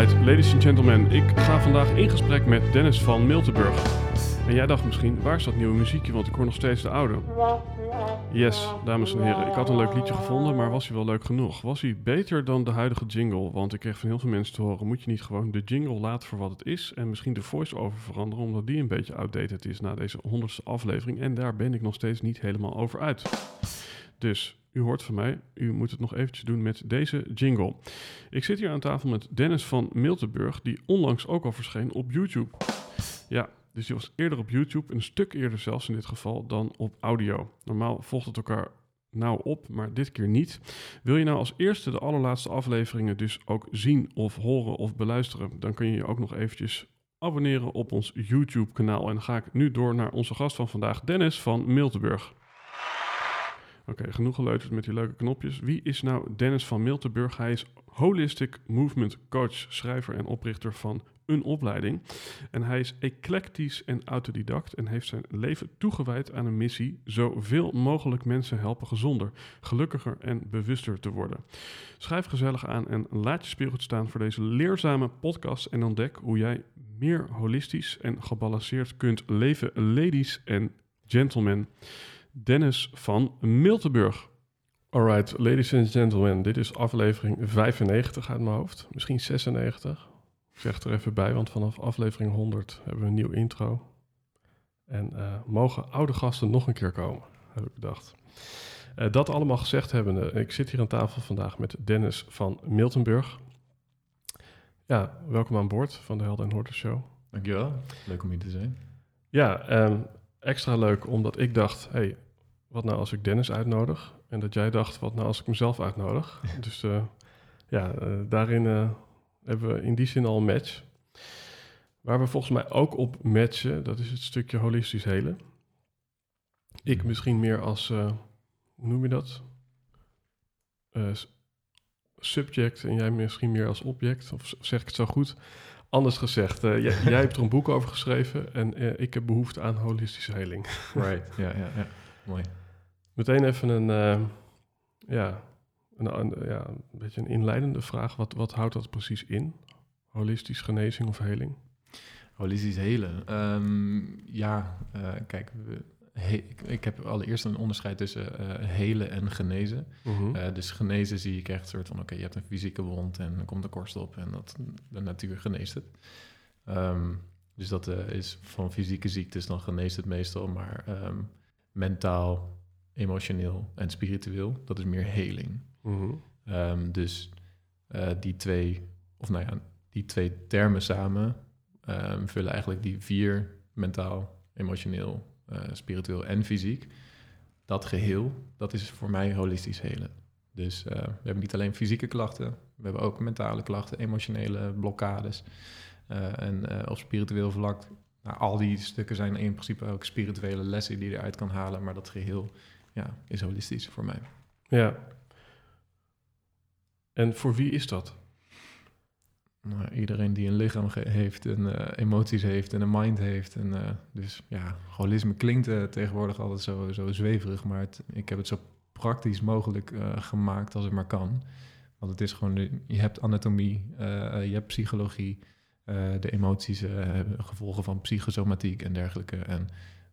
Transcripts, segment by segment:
Ladies and gentlemen, ik ga vandaag in gesprek met Dennis van Miltenburg. En jij dacht misschien, waar is dat nieuwe muziekje, want ik hoor nog steeds de oude. Yes, dames en heren, ik had een leuk liedje gevonden, maar was hij wel leuk genoeg? Was hij beter dan de huidige jingle? Want ik kreeg van heel veel mensen te horen, moet je niet gewoon de jingle laten voor wat het is en misschien de voice-over veranderen, omdat die een beetje outdated is na deze honderdste aflevering. En daar ben ik nog steeds niet helemaal over uit. Dus u hoort van mij, u moet het nog eventjes doen met deze jingle. Ik zit hier aan tafel met Dennis van Miltenburg, die onlangs ook al verscheen op YouTube. Ja, dus die was eerder op YouTube, een stuk eerder zelfs in dit geval, dan op audio. Normaal volgt het elkaar nauw op, maar dit keer niet. Wil je nou als eerste de allerlaatste afleveringen dus ook zien of horen of beluisteren, dan kun je je ook nog eventjes abonneren op ons YouTube-kanaal. En dan ga ik nu door naar onze gast van vandaag, Dennis van Miltenburg. Oké, genoeg geleuterd met die leuke knopjes. Wie is nou Dennis van Miltenburg? Hij is Holistic Movement Coach, schrijver en oprichter van een opleiding. En hij is eclectisch en autodidact en heeft zijn leven toegewijd aan een missie: zoveel mogelijk mensen helpen gezonder, gelukkiger en bewuster te worden. Schrijf gezellig aan en laat je speelgoed staan voor deze leerzame podcast en ontdek hoe jij meer holistisch en gebalanceerd kunt leven, ladies en gentlemen. Dennis van Miltenburg. Alright, ladies and gentlemen, dit is aflevering 95 uit mijn hoofd, misschien 96. Ik zeg er even bij, want vanaf aflevering 100 hebben we een nieuw intro. En uh, mogen oude gasten nog een keer komen, heb ik bedacht. Uh, dat allemaal gezegd hebbende, ik zit hier aan tafel vandaag met Dennis van Miltenburg. Ja, welkom aan boord van de Helden en Horten Show. Dankjewel, leuk om hier te zijn. Ja, um, extra leuk omdat ik dacht, hey, wat nou als ik Dennis uitnodig? En dat jij dacht, wat nou als ik mezelf uitnodig? dus uh, ja, daarin hebben we in die zin al een match. Waar we volgens mij ook op matchen, dat is het stukje holistisch hele. Ik Mhm. misschien meer als, hoe noem je dat? Subject en jij misschien meer als object, of zeg ik het zo goed? Anders gezegd, uh, jij, jij, hebt er een boek over geschreven en ik heb behoefte aan holistische heling. Right, ja, ja, ja. Mooi. Meteen even een, ja, een, een, ja, een beetje een inleidende vraag. Wat, wat houdt dat precies in? Holistisch genezing of heling? Holistisch helen. Um, ja, kijk, we, he, ik, ik, heb allereerst een onderscheid tussen uh, helen en genezen. Mhm. Uh -huh. dus genezen zie ik echt een soort van, oké, okay, je hebt een fysieke wond en er komt een korst op en dat, de natuur geneest het. Um, dus dat uh, is van fysieke ziektes, dan geneest het meestal, maar um, mentaal, emotioneel en spiritueel, dat is meer heling. -hmm. um, dus die twee, of nou ja, die twee termen samen vullen eigenlijk die vier mentaal, emotioneel, spiritueel en fysiek. Dat geheel, dat is voor mij holistisch helen. Dus uh, we hebben niet alleen fysieke klachten, we hebben ook mentale klachten, emotionele blokkades. Uh, en op spiritueel vlak, nou, al die stukken zijn in principe ook spirituele lessen die je eruit kan halen, maar dat geheel ja, is holistisch voor mij. Ja, en voor wie is dat? Nou, iedereen die een lichaam heeft en uh, emoties heeft en een mind heeft. En, uh, dus ja, holisme klinkt uh, tegenwoordig altijd zo, zo zweverig, maar het, ik heb het zo praktisch mogelijk gemaakt als het maar kan. Want het is gewoon, je hebt anatomie, je hebt psychologie, de emoties hebben gevolgen van psychosomatiek en dergelijke. En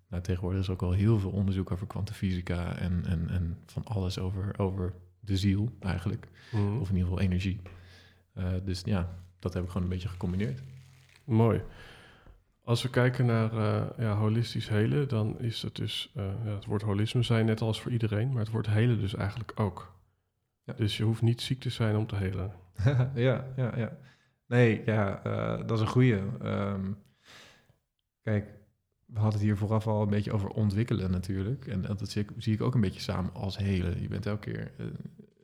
nou, tegenwoordig is ook al heel veel onderzoek over kwantumfysica en, en, en van alles over, over de ziel eigenlijk. Mhm. Of in ieder geval energie. Dus ja, dat heb ik gewoon een beetje gecombineerd. Mooi. Als we kijken naar eh, ja, holistisch helen, dan is het dus, eh, ja, het woord holisme zijn net als voor iedereen, maar het woord helen dus eigenlijk ook. Ja. Dus je hoeft niet ziek te zijn om te helen. ja, ja, ja. Nee, ja, eh, dat is een goeie. Ehm, kijk, we hadden het hier vooraf al een beetje over ontwikkelen natuurlijk. En dat zie ik, zie ik ook een beetje samen als helen. Je bent elke keer...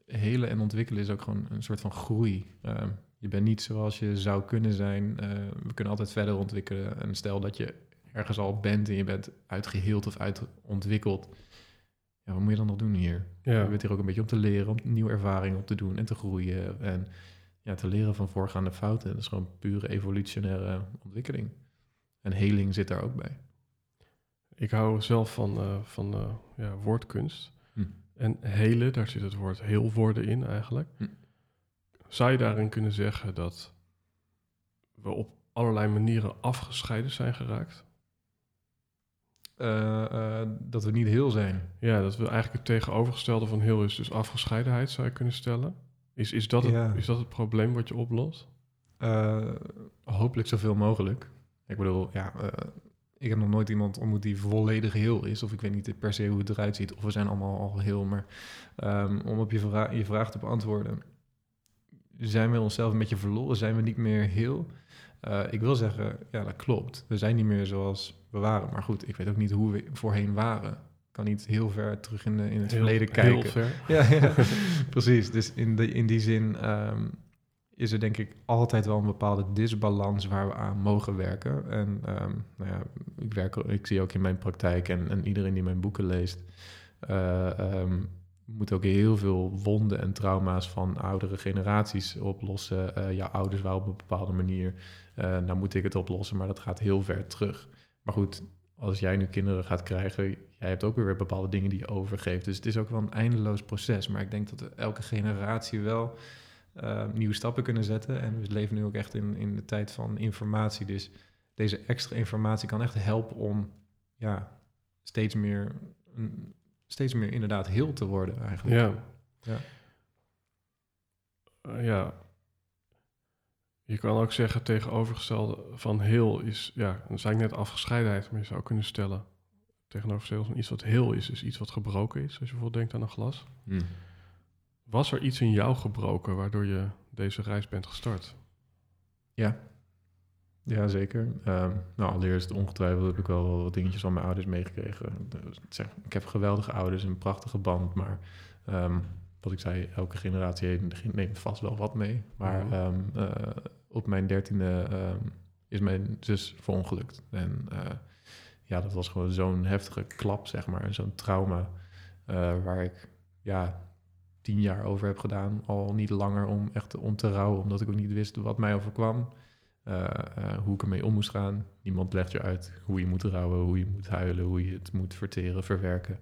Helen en ontwikkelen is ook gewoon een soort van groei. Ehm, je bent niet zoals je zou kunnen zijn. Eh, we kunnen altijd verder ontwikkelen. En stel dat je ergens al bent en je bent uitgeheeld of uitontwikkeld. Ja, wat moet je dan nog doen hier? Ja. Je bent hier ook een beetje om te leren, om nieuwe ervaringen op te doen en te groeien. En ja, te leren van voorgaande fouten. Dat is gewoon pure evolutionaire ontwikkeling. En heling zit daar ook bij. Ik hou zelf van, uh, van uh, ja, woordkunst. Hm. En helen, daar zit het woord heel worden in eigenlijk. Hm. Zou je daarin kunnen zeggen dat we op allerlei manieren afgescheiden zijn geraakt? Uh, dat we niet heel zijn. Ja, dat we eigenlijk het tegenovergestelde van heel is, dus afgescheidenheid zou je kunnen stellen. Is, is, dat, het, Ja. is dat het probleem wat je oplost? Uh, hopelijk zoveel mogelijk. Ik bedoel, ja, ik heb nog nooit iemand ontmoet die volledig heel is. Of ik weet niet per se hoe het eruit ziet. Of we zijn allemaal al heel. Maar um, om op je, vra je vraag te beantwoorden. Zijn we onszelf een beetje verloren? Zijn we niet meer heel? Uh, ik wil zeggen, ja, dat klopt. We zijn niet meer zoals we waren. Maar goed, ik weet ook niet hoe we voorheen waren. Ik kan niet heel ver terug in, de, in het heel, verleden kijken. Heel ver. Ja, ja precies. Dus in, de, in die zin um, is er denk ik altijd wel een bepaalde disbalans waar we aan mogen werken. En um, nou ja, ik, werk, ik zie ook in mijn praktijk en, en iedereen die mijn boeken leest, uh, um, moet ook heel veel wonden en trauma's van oudere generaties oplossen. Uh, jouw ouders waren op een bepaalde manier, uh, nou moet ik het oplossen, maar dat gaat heel ver terug. Maar goed, als jij nu kinderen gaat krijgen, jij hebt ook weer bepaalde dingen die je overgeeft. Dus het is ook wel een eindeloos proces. Maar ik denk dat elke generatie wel uh, nieuwe stappen kunnen zetten. En we leven nu ook echt in, in de tijd van informatie. Dus deze extra informatie kan echt helpen om ja, steeds meer, steeds meer inderdaad heel te worden eigenlijk. Ja. Ja. Uh, ja. Je kan ook zeggen tegenovergestelde van heel is, ja, dan zei ik net afgescheidenheid, maar je zou kunnen stellen tegenovergestelde van iets wat heel is, is iets wat gebroken is. Als je bijvoorbeeld denkt aan een glas. Hmm. Was er iets in jou gebroken waardoor je deze reis bent gestart? Ja, ja zeker. Um, nou, allereerst ongetwijfeld heb ik wel wat dingetjes van mijn ouders meegekregen. Zeg, ik heb geweldige ouders, een prachtige band, maar um, wat ik zei, elke generatie neemt vast wel wat mee. Maar Mhm. um, uh, op mijn dertiende is mijn zus verongelukt. En uh, ja, dat was gewoon zo'n heftige klap, zeg maar. Zo'n trauma uh, waar ik ja, tien jaar over heb gedaan. Al niet langer om echt om te rouwen, omdat ik ook niet wist wat mij overkwam. Uh, uh, hoe ik ermee om moest gaan. Niemand legt je uit hoe je moet rouwen, hoe je moet huilen, hoe je het moet verteren, verwerken.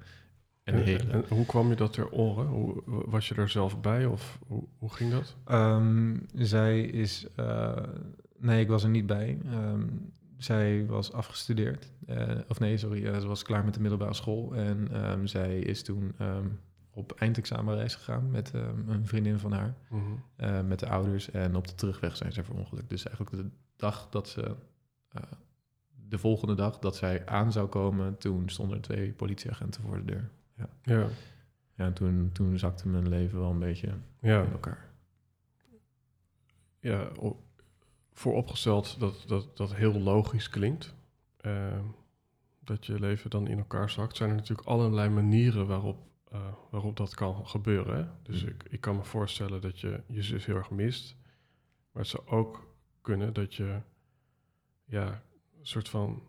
En, en, en, hoe kwam je dat ter oren? Hoe, was je er zelf bij of hoe, hoe ging dat? Um, zij is. Uh, nee, ik was er niet bij. Um, zij was afgestudeerd. Uh, of nee, sorry, uh, ze was klaar met de middelbare school. En um, zij is toen op eindexamenreis gegaan met een vriendin van haar. Mm -hmm. uh, met de ouders. En op de terugweg zijn ze verongelukt. Dus eigenlijk de dag dat ze... Uh, de volgende dag dat zij aan zou komen... toen stonden er twee politieagenten voor de deur. Ja, ja. ja en toen, toen zakte mijn leven wel een beetje ja. in elkaar. Ja, vooropgesteld dat dat, dat heel logisch klinkt... Uh, dat je leven dan in elkaar zakt... zijn er natuurlijk allerlei manieren waarop uh, waarop dat kan gebeuren. Hè? Dus Mm. ik, ik kan me voorstellen dat je je zus heel erg mist. Maar het zou ook kunnen dat je ja, een soort van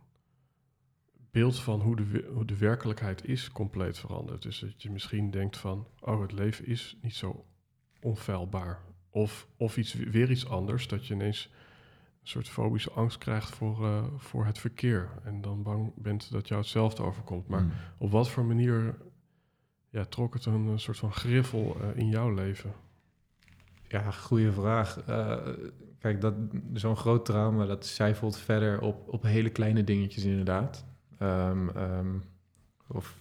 beeld van hoe de, hoe de werkelijkheid is compleet verandert. Dus dat je misschien denkt van, oh, het leven is niet zo onfeilbaar. Of, of iets, weer iets anders, dat je ineens een soort fobische angst krijgt voor, uh, voor het verkeer. En dan bang bent dat jou hetzelfde overkomt. Maar Mm. op wat voor manier ja, trok het een, soort van griffel uh, in jouw leven? Ja, goede vraag. Uh, kijk, dat, zo'n groot trauma, dat cijfelt verder op, op hele kleine dingetjes inderdaad. Um, of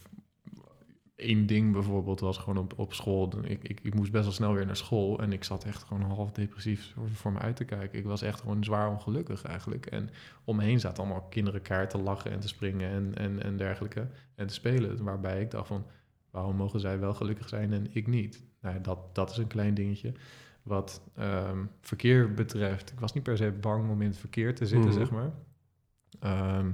één ding bijvoorbeeld was gewoon op, op school. Ik, ik, ik moest best wel snel weer naar school en ik zat echt gewoon half depressief voor, me uit te kijken. Ik was echt gewoon zwaar ongelukkig eigenlijk. En om me heen zaten allemaal kinderen kaart te lachen en te springen en, en, en dergelijke. En te spelen. Waarbij ik dacht van, waarom mogen zij wel gelukkig zijn en ik niet? Nou, dat, dat is een klein dingetje. Wat ehm, verkeer betreft, ik was niet per se bang om in het verkeer te zitten, Mhm. zeg maar. Ehm,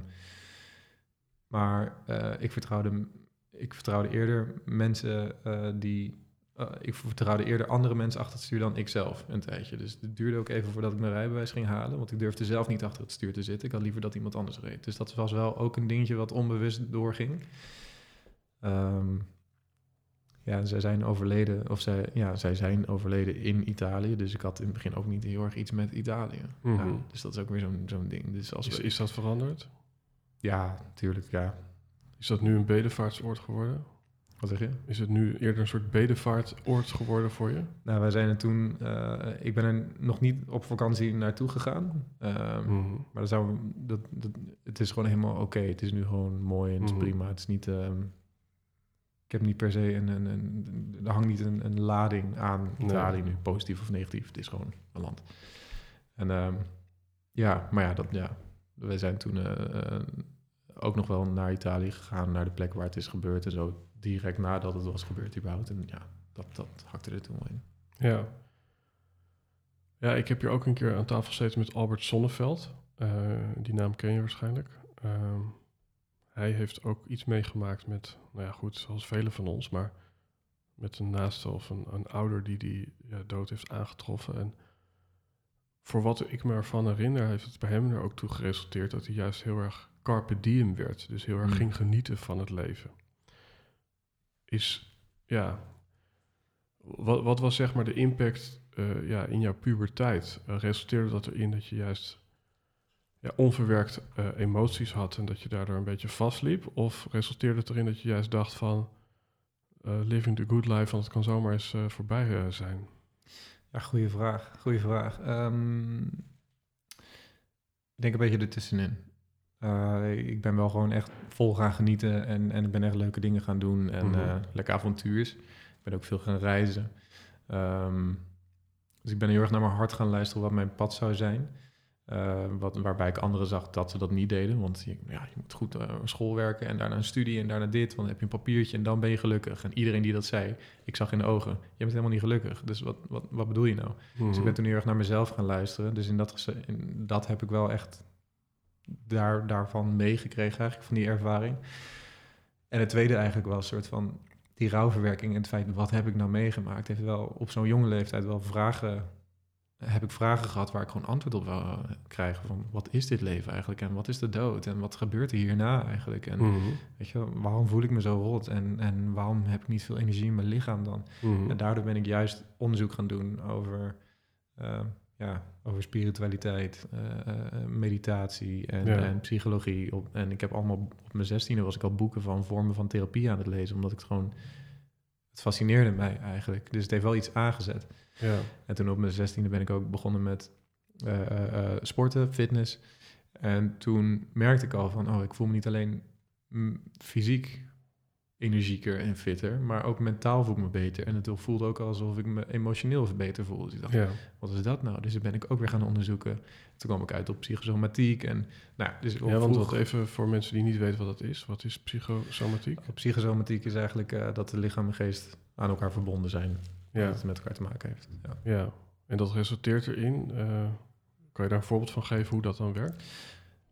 maar eh, ik, vertrouwde, ik vertrouwde eerder mensen eh, die. eh, ik vertrouwde eerder andere mensen achter het stuur dan ik zelf een tijdje. Dus het duurde ook even voordat ik mijn rijbewijs ging halen. Want ik durfde zelf niet achter het stuur te zitten. Ik had liever dat iemand anders reed. Dus dat was wel ook een dingetje wat onbewust doorging. Ehm, ja, zij zijn overleden, of zij, ja, zij zijn overleden in Italië. Dus ik had in het begin ook niet heel erg iets met Italië. Mhm. ja, dus dat is ook weer zo'n zo'n ding. Dus als Is, we, is dat veranderd? ja, natuurlijk, ja. Is dat nu een bedevaartsoord geworden? Wat zeg je? Is het nu eerder een soort bedevaartoord geworden voor je? Nou, wij zijn er toen... eh, ik ben er nog niet op vakantie naartoe gegaan. Ehm, Mhm. Maar dat zou, dat, dat, het is gewoon helemaal oké. Het is nu gewoon mooi en het is Mhm. prima. Het is niet... ehm, ik heb niet per se een... een, een er hangt niet een, een lading aan Nee. Italië nu, positief of negatief. Het is gewoon een land. En ehm, ja, maar ja, dat, ja, we zijn toen eh, eh, ook nog wel naar Italië gegaan, naar de plek waar het is gebeurd en zo. Direct nadat het was gebeurd überhaupt. En ja, dat, dat hakte er toen wel in. Ja. Ja, ik heb hier ook een keer aan tafel gezeten met Albert Sonneveld. Eh, die naam ken je waarschijnlijk. Hij heeft ook iets meegemaakt met, nou ja goed, zoals velen van ons, maar met een naaste of een, een ouder die die ja, dood heeft aangetroffen. En voor wat ik me ervan herinner, heeft het bij hem er ook toe geresulteerd dat hij juist heel erg carpe diem werd. Dus heel erg Hmm. ging genieten van het leven. Is, ja, wat, wat was zeg maar de impact eh, ja, in jouw puberteit? Eh, resulteerde dat erin dat je juist ja, onverwerkt eh, emoties had en dat je daardoor een beetje vastliep? Of resulteerde het erin dat je juist dacht van eh, living the good life, want het kan zomaar eens eh, voorbij zijn? Ja, goede vraag. Goede vraag. Ehm, ik denk een beetje ertussenin. Ik ben wel gewoon echt vol gaan genieten en, en ik ben echt leuke dingen gaan doen en Mhm. eh, lekker avontuurs. Ik ben ook veel gaan reizen. Ehm, dus ik ben heel erg naar mijn hart gaan luisteren wat mijn pad zou zijn. Eh, wat, waarbij ik anderen zag dat ze dat niet deden. Want je, ja, je moet goed uh, school werken en daarna een studie en daarna dit. Want dan heb je een papiertje en dan ben je gelukkig. En iedereen die dat zei, ik zag in de ogen, je bent helemaal niet gelukkig. Dus wat, wat, wat bedoel je nou? Dus ik ben toen heel erg naar mezelf gaan luisteren. Dus in dat, in dat heb ik wel echt daar, daarvan meegekregen, eigenlijk, van die ervaring. En het tweede eigenlijk wel een soort van die rouwverwerking en het feit, wat heb ik nou meegemaakt, heeft wel op zo'n jonge leeftijd wel vragen, heb ik vragen gehad waar ik gewoon antwoord op wil eh, krijgen van, wat is dit leven eigenlijk en wat is de dood en wat gebeurt er hierna eigenlijk en Mhm. weet je, waarom voel ik me zo rot en, en waarom heb ik niet veel energie in mijn lichaam dan? Mhm. En daardoor ben ik juist onderzoek gaan doen over, eh, ja, over spiritualiteit, eh, meditatie en, Ja. en psychologie. Op, en ik heb allemaal op mijn zestiende was ik al boeken van vormen van therapie aan het lezen, omdat ik het gewoon, het fascineerde mij eigenlijk. Dus het heeft wel iets aangezet. Ja. En toen op mijn zestiende ben ik ook begonnen met eh, eh, eh, sporten, fitness. En toen merkte ik al van, oh, ik voel me niet alleen mm, fysiek energieker en fitter, maar ook mentaal voel ik me beter. En het voelde ook alsof ik me emotioneel beter voelde. Dus ik dacht, ja. wat is dat nou? Dus toen ben ik ook weer gaan onderzoeken. Toen kwam ik uit op psychosomatiek. En, nou, dus Ja, want vroeg- even voor mensen die niet weten wat dat is. Wat is psychosomatiek? Psychosomatiek is eigenlijk dat de lichaam en geest aan elkaar verbonden zijn. Ja. Dat het met elkaar te maken heeft. Ja. Ja, en dat resulteert erin. eh, kan je daar een voorbeeld van geven hoe dat dan werkt?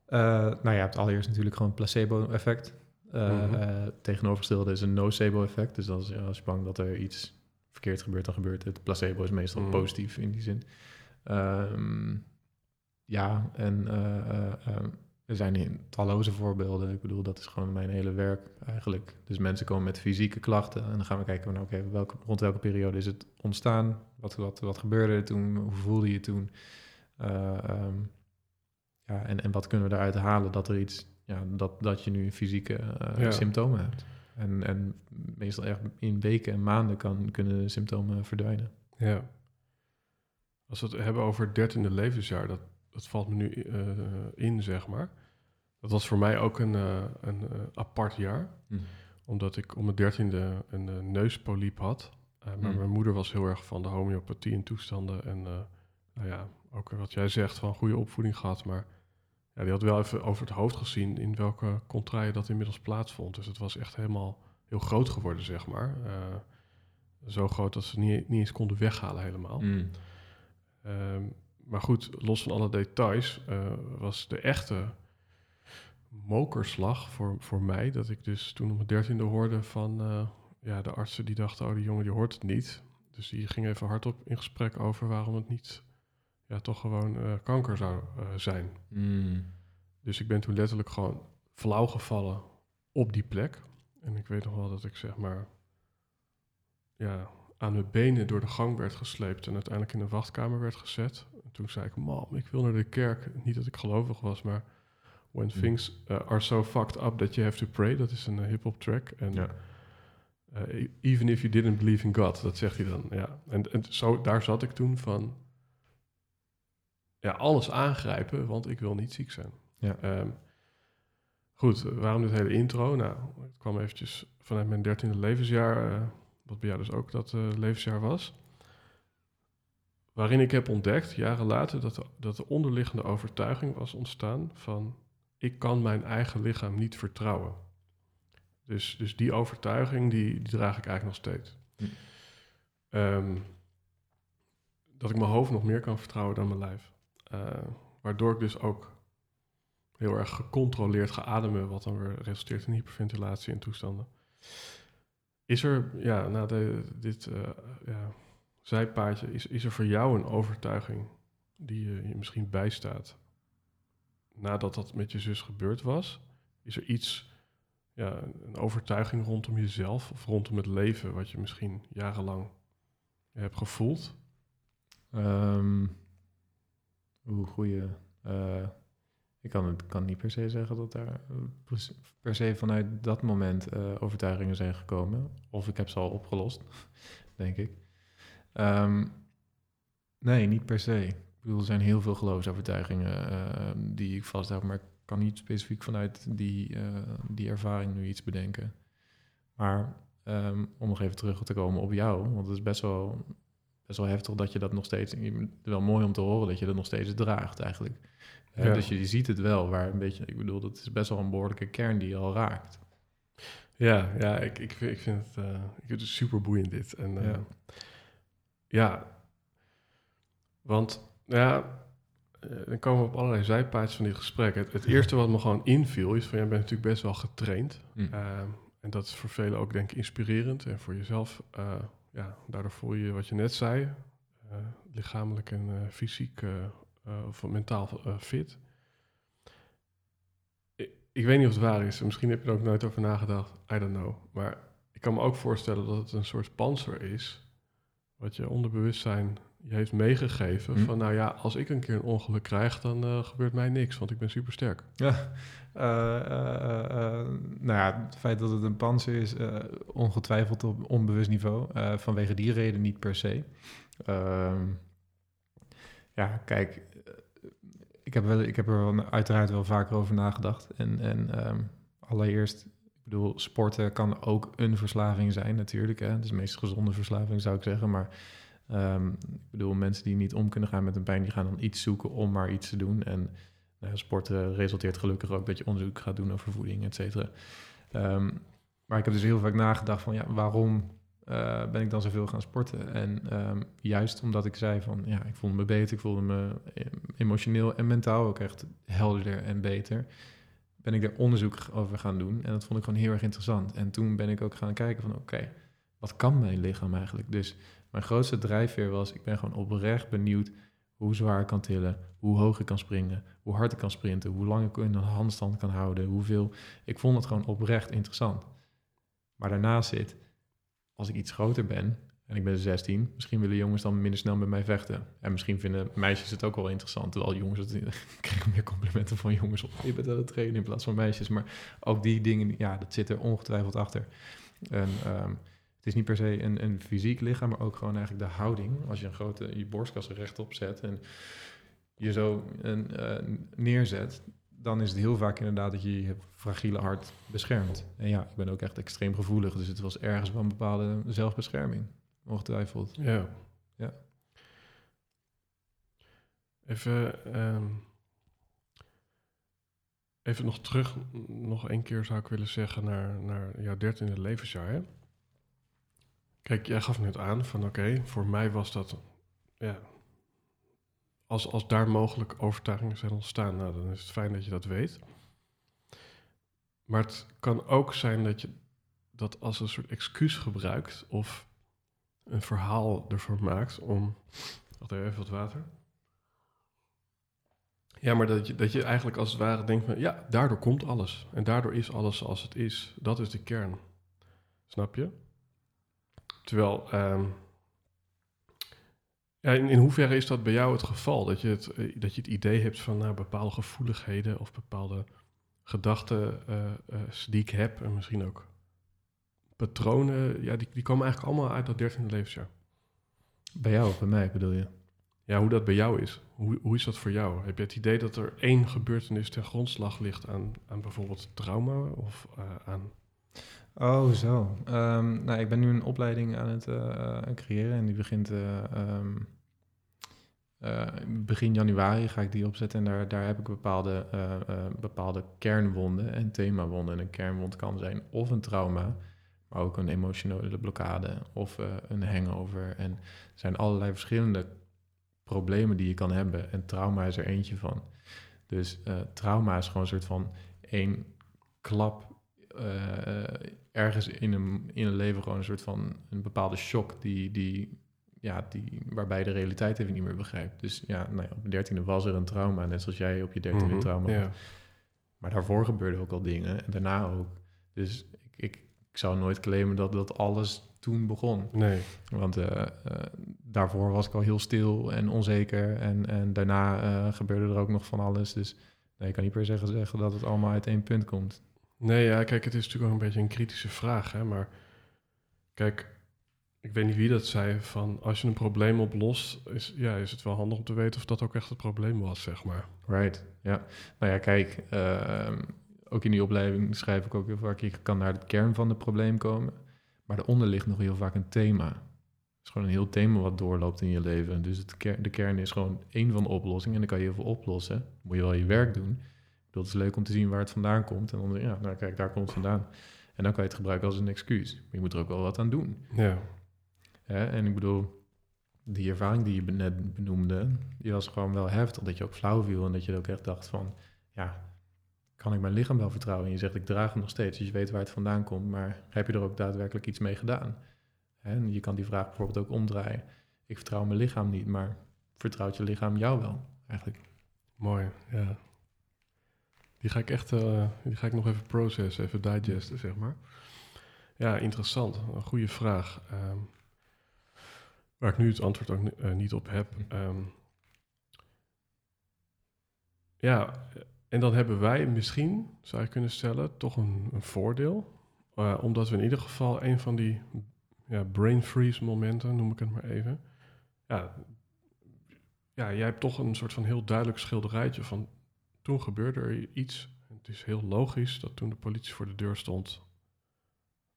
Eh, nou ja, het allereerst natuurlijk gewoon placebo-effect. Eh, Mhm. eh, tegenovergestelde is een nocebo-effect. Dus ja, als je bang dat er iets verkeerd gebeurt, dan gebeurt het. Placebo is meestal Mhm. positief in die zin. Ehm, ja, en eh, eh, eh, er zijn talloze voorbeelden. Ik bedoel, dat is gewoon mijn hele werk eigenlijk. Dus mensen komen met fysieke klachten en dan gaan we kijken, nou, oké, welke, rond welke periode is het ontstaan? Wat, wat, wat gebeurde er toen? Hoe voelde je toen? Eh, ehm, ja, en, en wat kunnen we daaruit halen dat er iets, ja, dat, dat je nu fysieke eh, Ja. symptomen hebt. En, en meestal echt in weken en maanden kan, kunnen de symptomen verdwijnen. Ja. Als we het hebben over het dertiende levensjaar, dat, dat valt me nu eh, in, zeg maar. Dat was voor mij ook een, eh, een eh, apart jaar. Omdat ik om mijn dertiende een neuspoliep had. Maar Mm. mijn moeder was heel erg van de homeopathie en toestanden. En nou ja, ook wat jij zegt van goede opvoeding gehad. Maar ja, die had wel even over het hoofd gezien in welke contraien dat inmiddels plaatsvond. Dus het was echt helemaal heel groot geworden, zeg maar. Uh, zo groot dat ze niet, niet eens konden weghalen helemaal. Mm. Um, maar goed, los van alle details, uh, was de echte mokerslag voor, voor mij. Dat ik dus toen op mijn dertiende hoorde van uh, ja, de artsen die dachten, oh die jongen die hoort het niet. Dus die ging even hardop in gesprek over waarom het niet ja, toch gewoon uh, kanker zou zijn. Mm. Dus ik ben toen letterlijk gewoon flauw gevallen op die plek. En ik weet nog wel dat ik zeg maar ja, aan mijn benen door de gang werd gesleept en uiteindelijk in een wachtkamer werd gezet. En toen zei ik, mam, ik wil naar de kerk. Niet dat ik gelovig was, maar when Hmm. things uh, are so fucked up that you have to pray. Dat is een uh, hip-hop track. En Ja. uh, even if you didn't believe in God, dat zegt hij dan. Ja. En, en zo, daar zat ik toen van, ja, alles aangrijpen, want ik wil niet ziek zijn. Ja. Um, goed, waarom dit hele intro? Nou, het kwam eventjes vanuit mijn dertiende levensjaar, wat bij jou dus ook dat levensjaar was. Waarin ik heb ontdekt, jaren later, dat de, dat de onderliggende overtuiging was ontstaan van... ik kan mijn eigen lichaam niet vertrouwen. Dus, dus die overtuiging, die, die draag ik eigenlijk nog steeds. Hm. Um, dat ik mijn hoofd nog meer kan vertrouwen dan mijn lijf. Uh, waardoor ik dus ook heel erg gecontroleerd ga ademen, wat dan weer resulteert in hyperventilatie en toestanden. Is er, ja, na de, dit uh, ja, zijpaadje, is, is er voor jou een overtuiging die je, misschien bijstaat nadat dat met je zus gebeurd was? Is er iets, ja, een overtuiging rondom jezelf of rondom het leven wat je misschien jarenlang hebt gevoeld? Um, Oeh, goeie. Uh, ik kan, het, kan niet per se zeggen dat daar per se vanuit dat moment uh, overtuigingen zijn gekomen. Of ik heb ze al opgelost, denk ik. Um, nee, niet per se. Ik bedoel, er zijn heel veel geloofsovertuigingen uh, die ik vast heb, maar ik kan niet specifiek vanuit die, uh, die ervaring nu iets bedenken. Maar um, om nog even terug te komen op jou, want het is best wel, best wel heftig dat je dat nog steeds, wel mooi om te horen dat je dat nog steeds draagt eigenlijk. Ja. Uh, dus je, je, ziet het wel, waar een beetje, ik bedoel, dat is best wel een behoorlijke kern die je al raakt. Ja, ja ik, ik, ik vind het, uh, ik vind het super boeiend dit. En, uh, ja. Ja, want ja, uh, dan komen we op allerlei zijpaadjes van dit gesprek. Het, het eerste wat me gewoon inviel is van, jij bent natuurlijk best wel getraind. Mm. en dat is voor velen ook denk ik inspirerend. En voor jezelf, ja, daardoor voel je wat je net zei, lichamelijk en fysiek of mentaal fit. Ik, ik, weet niet of het waar is. Misschien heb je er ook nooit over nagedacht. I don't know. Maar ik kan me ook voorstellen dat het een soort panzer is. Wat je onderbewustzijn je heeft meegegeven. Hm. Van nou ja, als ik een keer een ongeluk krijg, dan uh, gebeurt mij niks. Want ik ben super sterk. Ja, uh, nou ja, het feit dat het een panzer is, ongetwijfeld op onbewust niveau. vanwege die reden niet per se. Ehm, ja, kijk, ik heb, wel, ik heb er wel, uiteraard wel vaker over nagedacht. En, en um, allereerst, ik bedoel, sporten kan ook een verslaving zijn natuurlijk. Hè? Het is de meest gezonde verslaving, zou ik zeggen. Maar um, ik bedoel, mensen die niet om kunnen gaan met een pijn, die gaan dan iets zoeken om maar iets te doen. En nou, sporten resulteert gelukkig ook dat je onderzoek gaat doen over voeding, et cetera. Um, maar ik heb dus heel vaak nagedacht van, ja, waarom uh, ben ik dan zoveel gaan sporten. En um, juist omdat ik zei van, ja, ik voelde me beter, ik voelde me emotioneel en mentaal ook echt helderder en beter, ben ik daar onderzoek over gaan doen. En dat vond ik gewoon heel erg interessant. En toen ben ik ook gaan kijken van, oké, wat kan mijn lichaam eigenlijk? Dus mijn grootste drijfveer was, ik ben gewoon oprecht benieuwd hoe zwaar ik kan tillen, hoe hoog ik kan springen, hoe hard ik kan sprinten, hoe lang ik in een handstand kan houden, hoeveel. Ik vond het gewoon oprecht interessant. Maar daarnaast zit, als ik iets groter ben en ik ben 16, misschien willen jongens dan minder snel met mij vechten. En misschien vinden meisjes het ook wel interessant. Terwijl jongens, het, ik meer complimenten van jongens op. Je bent aan het trainen in plaats van meisjes. Maar ook die dingen, ja, dat zit er ongetwijfeld achter. En um, het is niet per se een, een fysiek lichaam, maar ook gewoon eigenlijk de houding. Als je een grote, je borstkas rechtop zet en je zo een, uh, neerzet, dan is het heel vaak inderdaad dat je je fragiele hart beschermt. En ja, ik ben ook echt extreem gevoelig, dus het was ergens wel een bepaalde zelfbescherming, ongetwijfeld. Ja. Ja. Even, ehm, even nog terug, nog één keer zou ik willen zeggen naar, naar jouw dertiende levensjaar. Hè? Kijk, jij gaf net aan van oké, voor mij was dat, ja, als, als daar mogelijk overtuigingen zijn ontstaan, nou, dan is het fijn dat je dat weet. Maar het kan ook zijn dat je dat als een soort excuus gebruikt of een verhaal ervoor maakt om. Wacht even wat water. Ja, maar dat je, dat je eigenlijk als het ware denkt van ja, daardoor komt alles. En daardoor is alles zoals het is. Dat is de kern. Snap je? Terwijl, ehm, ja, in, in hoeverre is dat bij jou het geval? Dat je het, eh, dat je het idee hebt van nou, bepaalde gevoeligheden of bepaalde gedachten eh, die ik heb en misschien ook patronen, ja, die, die komen eigenlijk allemaal uit dat dertiende levensjaar. Bij jou of bij mij bedoel je? Ja, hoe dat bij jou is. Hoe, hoe is dat voor jou? Heb je het idee dat er één gebeurtenis ten grondslag ligt aan, aan bijvoorbeeld trauma of uh, aan... Oh, zo. Um, nou, ik ben nu een opleiding aan het uh, creëren en die begint uh, um, begin januari ga ik die opzetten en daar, daar heb ik bepaalde, bepaalde kernwonden en themawonden. En een kernwond kan zijn of een trauma, maar ook een emotionele blokkade of een hangover. En er zijn allerlei verschillende problemen die je kan hebben. En trauma is er eentje van. Dus uh, trauma is gewoon een soort van één klap uh, ergens in een, in een leven gewoon een soort van een bepaalde shock die, die, ja, die, waarbij de realiteit even niet meer begrijpt. Dus ja, nou ja, op de dertiende was er een trauma, net zoals jij op je dertiende mm -hmm, trauma ja. Maar daarvoor gebeurde ook al dingen en daarna ook. Dus ik, zou nooit claimen dat dat alles toen begon. Nee. Want uh, uh, daarvoor was ik al heel stil en onzeker. En, en daarna uh, gebeurde er ook nog van alles. Dus nee, ik kan niet per se zeggen dat het allemaal uit één punt komt. Nee, ja, kijk, het is natuurlijk ook een beetje een kritische vraag. Hè? Maar kijk, ik weet niet wie dat zei. Van als je een probleem oplost, is, ja, is het wel handig om te weten of dat ook echt het probleem was, zeg maar. Right, ja. Nou ja, kijk, ook in die opleiding schrijf ik ook heel vaak... je kan naar de kern van het probleem komen... Maar daaronder ligt nog heel vaak een thema. Het is gewoon een heel thema wat doorloopt in je leven. Dus het ker de kern is gewoon één van de oplossingen. En dan kan je heel veel oplossen. Dan moet je wel je werk doen. Dat is leuk om te zien waar het vandaan komt. En dan, ja, nou kijk, daar komt het vandaan. En dan kan je het gebruiken als een excuus. Maar je moet er ook wel wat aan doen. Ja. ja en ik bedoel, die ervaring die je net benoemde, die was gewoon wel heftig. Dat je ook flauw viel en dat je ook echt dacht van, ja, kan ik mijn lichaam wel vertrouwen? En je zegt, ik draag hem nog steeds, dus je weet waar het vandaan komt. Maar heb je er ook daadwerkelijk iets mee gedaan? En je kan die vraag bijvoorbeeld ook omdraaien. Ik vertrouw mijn lichaam niet, maar vertrouwt je lichaam jou wel eigenlijk? Mooi, ja. Die ga ik echt, uh, die ga ik nog even processen, even digesten, zeg maar. Ja, interessant. Een goede vraag. Um, waar ik nu het antwoord ook uh, niet op heb. Um, ja, en dan hebben wij misschien, zou je kunnen stellen, toch een, een voordeel. Uh, omdat we in ieder geval een van die ja, brain freeze momenten, noem ik het maar even. Ja, ja, jij hebt toch een soort van heel duidelijk schilderijtje van toen gebeurde er iets. Het is heel logisch dat toen de politie voor de deur stond,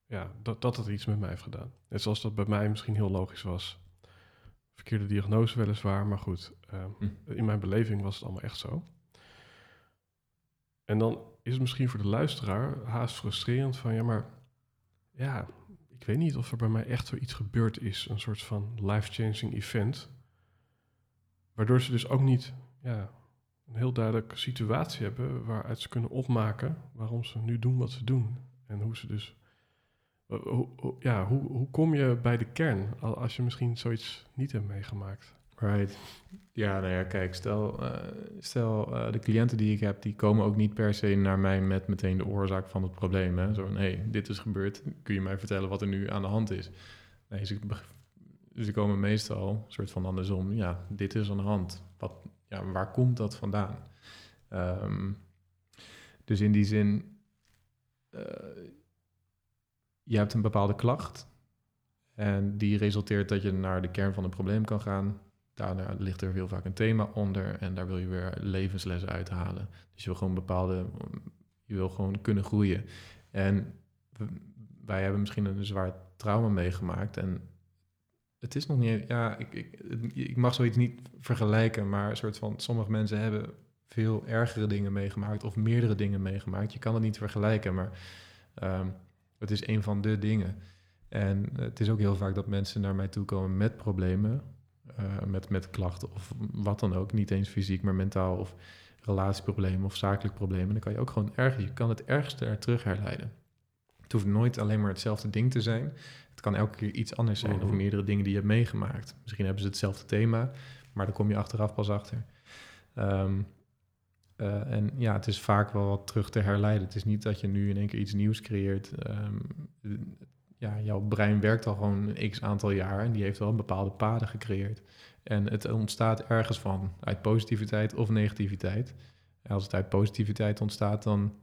ja, dat, dat het iets met mij heeft gedaan. Net zoals dat bij mij misschien heel logisch was. Verkeerde diagnose weliswaar, maar goed, uh, hm. in mijn beleving was het allemaal echt zo. En dan is het misschien voor de luisteraar haast frustrerend van ja, maar ja, ik weet niet of er bij mij echt zoiets gebeurd is, een soort van life-changing event, waardoor ze dus ook niet ja, een heel duidelijke situatie hebben waaruit ze kunnen opmaken waarom ze nu doen wat ze doen en hoe ze dus ja, hoe, hoe kom je bij de kern als je misschien zoiets niet hebt meegemaakt? Right. Ja, nou ja, kijk, stel, uh, stel uh, de cliënten die ik heb, die komen ook niet per se naar mij met meteen de oorzaak van het probleem. Hè? Zo dit is gebeurd, kun je mij vertellen wat er nu aan de hand is? Nee, ze, ze komen meestal, een soort van andersom, ja, dit is aan de hand. Wat, ja, waar komt dat vandaan? Um, dus in die zin, uh, je hebt een bepaalde klacht en die resulteert dat je naar de kern van het probleem kan gaan daarna ligt er heel vaak een thema onder en daar wil je weer levenslessen uithalen. Dus je wil gewoon bepaalde, je wil gewoon kunnen groeien. En wij hebben misschien een zwaar trauma meegemaakt en het is nog niet, ja, ik, ik, ik mag zoiets niet vergelijken, maar een soort van, sommige mensen hebben veel ergere dingen meegemaakt of meerdere dingen meegemaakt. Je kan het niet vergelijken, maar ehm, het is een van de dingen. En het is ook heel vaak dat mensen naar mij toe komen met problemen, uh, met, met klachten of wat dan ook. Niet eens fysiek, maar mentaal of relatieproblemen of zakelijk problemen. Dan kan je ook gewoon ergens, je kan het ergste er terug herleiden. Het hoeft nooit alleen maar hetzelfde ding te zijn. Het kan elke keer iets anders zijn of mhm. meerdere dingen die je hebt meegemaakt. Misschien hebben ze hetzelfde thema, maar daar kom je achteraf pas achter. Um, uh, en ja, het is vaak wel wat terug te herleiden. Het is niet dat je nu in één keer iets nieuws creëert. Um, ja, jouw brein werkt al gewoon een x aantal jaar en die heeft wel bepaalde paden gecreëerd. En het ontstaat ergens van, uit positiviteit of negativiteit. En als het uit positiviteit ontstaat, dan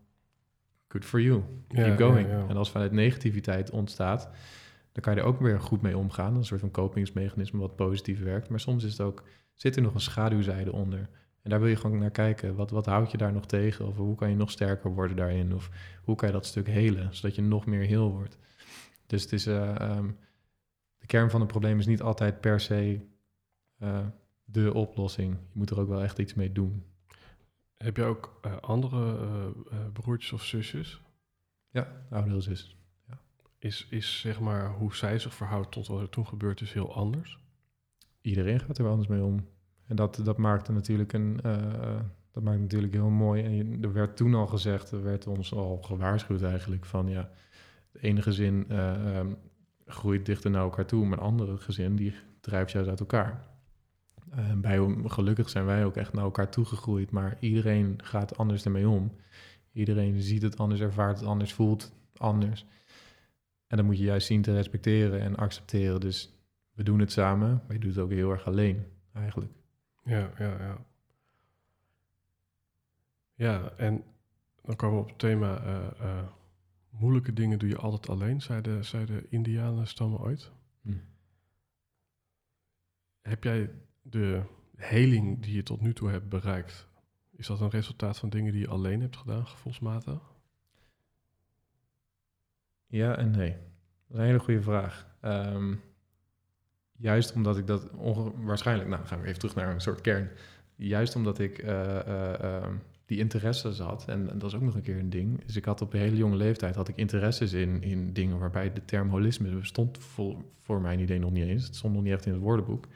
good for you. Keep going. En als het vanuit negativiteit ontstaat, dan kan je er ook weer goed mee omgaan. Een soort van kopingsmechanisme wat positief werkt. Maar soms is het ook, zit er nog een schaduwzijde onder. En daar wil je gewoon naar kijken. Wat, wat houd je daar nog tegen? Of hoe kan je nog sterker worden daarin? Of hoe kan je dat stuk helen, zodat je nog meer heel wordt? Dus het is, uh, um, de kern van het probleem is niet altijd per se uh, de oplossing. Je moet er ook wel echt iets mee doen. Heb je ook uh, andere broertjes of zusjes? Ja, oudere zus. Ja. Is, is zeg maar hoe zij zich verhoudt tot wat er toen gebeurd is heel anders? Iedereen gaat er wel anders mee om. En dat, dat maakte natuurlijk een, dat maakt natuurlijk heel mooi. En er werd toen al gezegd, er werd ons al gewaarschuwd eigenlijk van ja, het ene gezin uh, um, groeit dichter naar elkaar toe, maar een andere gezin die drijft juist uit elkaar. Uh, bij, gelukkig zijn wij ook echt naar elkaar toegegroeid, maar iedereen gaat anders ermee om. Iedereen ziet het anders, ervaart het anders, voelt anders. En dan moet je juist zien te respecteren en accepteren. Dus we doen het samen, maar je doet het ook heel erg alleen, eigenlijk. Ja, ja, ja. Ja, en dan komen we op het thema uh, moeilijke dingen doe je altijd alleen, zeiden, de Indianen stammen ooit. Hm. Heb jij de heling die je tot nu toe hebt bereikt, is dat een resultaat van dingen die je alleen hebt gedaan, gevoelsmatig? Ja en nee. Dat is een hele goede vraag. Ehm, juist omdat ik dat waarschijnlijk, nou gaan we even terug naar een soort kern. Juist omdat ik uh, uh, die interesses had. En, dat is ook nog een keer een ding. Dus ik had op een hele jonge leeftijd had ik interesses in, in dingen waarbij de term holisme bestond voor, voor mijn idee nog niet eens. Het stond nog niet echt in het woordenboek.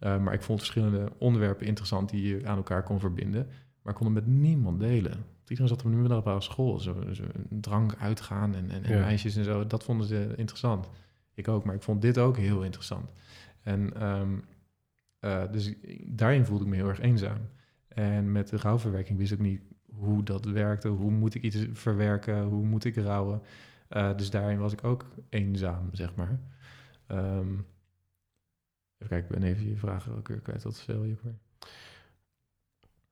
Uh, maar ik vond verschillende onderwerpen interessant die je aan elkaar kon verbinden. Maar ik kon het met niemand delen. Iedereen zat op een middelbare school. Zo, zo drank uitgaan en, en, en meisjes en zo. Dat vonden ze interessant. Ik ook, maar ik vond dit ook heel interessant. En um, uh, dus daarin voelde ik me heel erg eenzaam. En met de rouwverwerking wist ik niet hoe dat werkte. Hoe moet ik iets verwerken? Hoe moet ik rouwen? Uh, dus daarin was ik ook eenzaam, zeg maar. Um, even kijken, ik ben even je vraag ook weer kwijt. Wat stel je weer?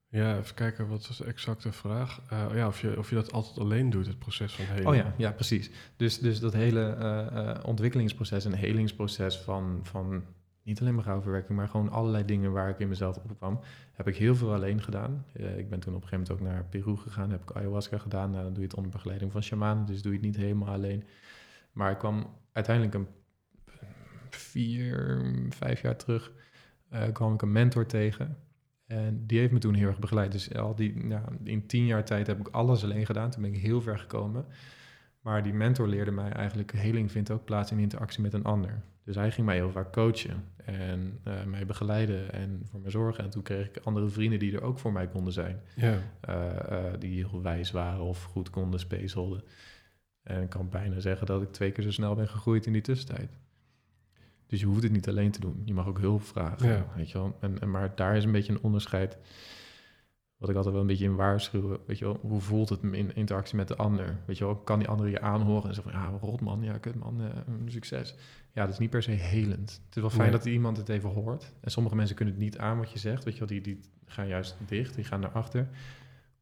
Ja, even kijken, wat was de exacte vraag? Uh, ja, of je, of je dat altijd alleen doet, het proces van helen. Oh ja, ja precies. Dus, dus dat hele uh, ontwikkelingsproces en helingsproces van, van niet alleen mijn rouwverwerking, maar gewoon allerlei dingen waar ik in mezelf opkwam, heb ik heel veel alleen gedaan. Uh, ik ben toen op een gegeven moment ook naar Peru gegaan, heb ik ayahuasca gedaan. Nou, dan doe je het onder begeleiding van shamanen, dus doe je het niet helemaal alleen. Maar ik kwam uiteindelijk een vier, vijf jaar terug, uh, kwam ik een mentor tegen. En die heeft me toen heel erg begeleid. Dus al die, ja, in tien jaar tijd heb ik alles alleen gedaan. Toen ben ik heel ver gekomen. Maar die mentor leerde mij eigenlijk, heling vindt ook plaats in interactie met een ander. Dus hij ging mij heel vaak coachen en uh, mij begeleiden en voor me zorgen. En toen kreeg ik andere vrienden die er ook voor mij konden zijn. Ja. Uh, uh, die heel wijs waren of goed konden spacelen. En ik kan bijna zeggen dat ik twee keer zo snel ben gegroeid in die tussentijd. Dus je hoeft het niet alleen te doen. Je mag ook hulp vragen, ja. weet je wel. En, en, maar daar is een beetje een onderscheid wat ik altijd wel een beetje in waarschuwen. Weet je wel, hoe voelt het in interactie met de ander? Weet je wel, kan die ander je aanhoren en zeggen van, ja, rot man, ja, kut man, uh, succes. Ja, dat is niet per se helend. Het is wel fijn dat iemand het even hoort. En sommige mensen kunnen het niet aan wat je zegt, weet je wel, die, die gaan juist dicht, die gaan naar achter.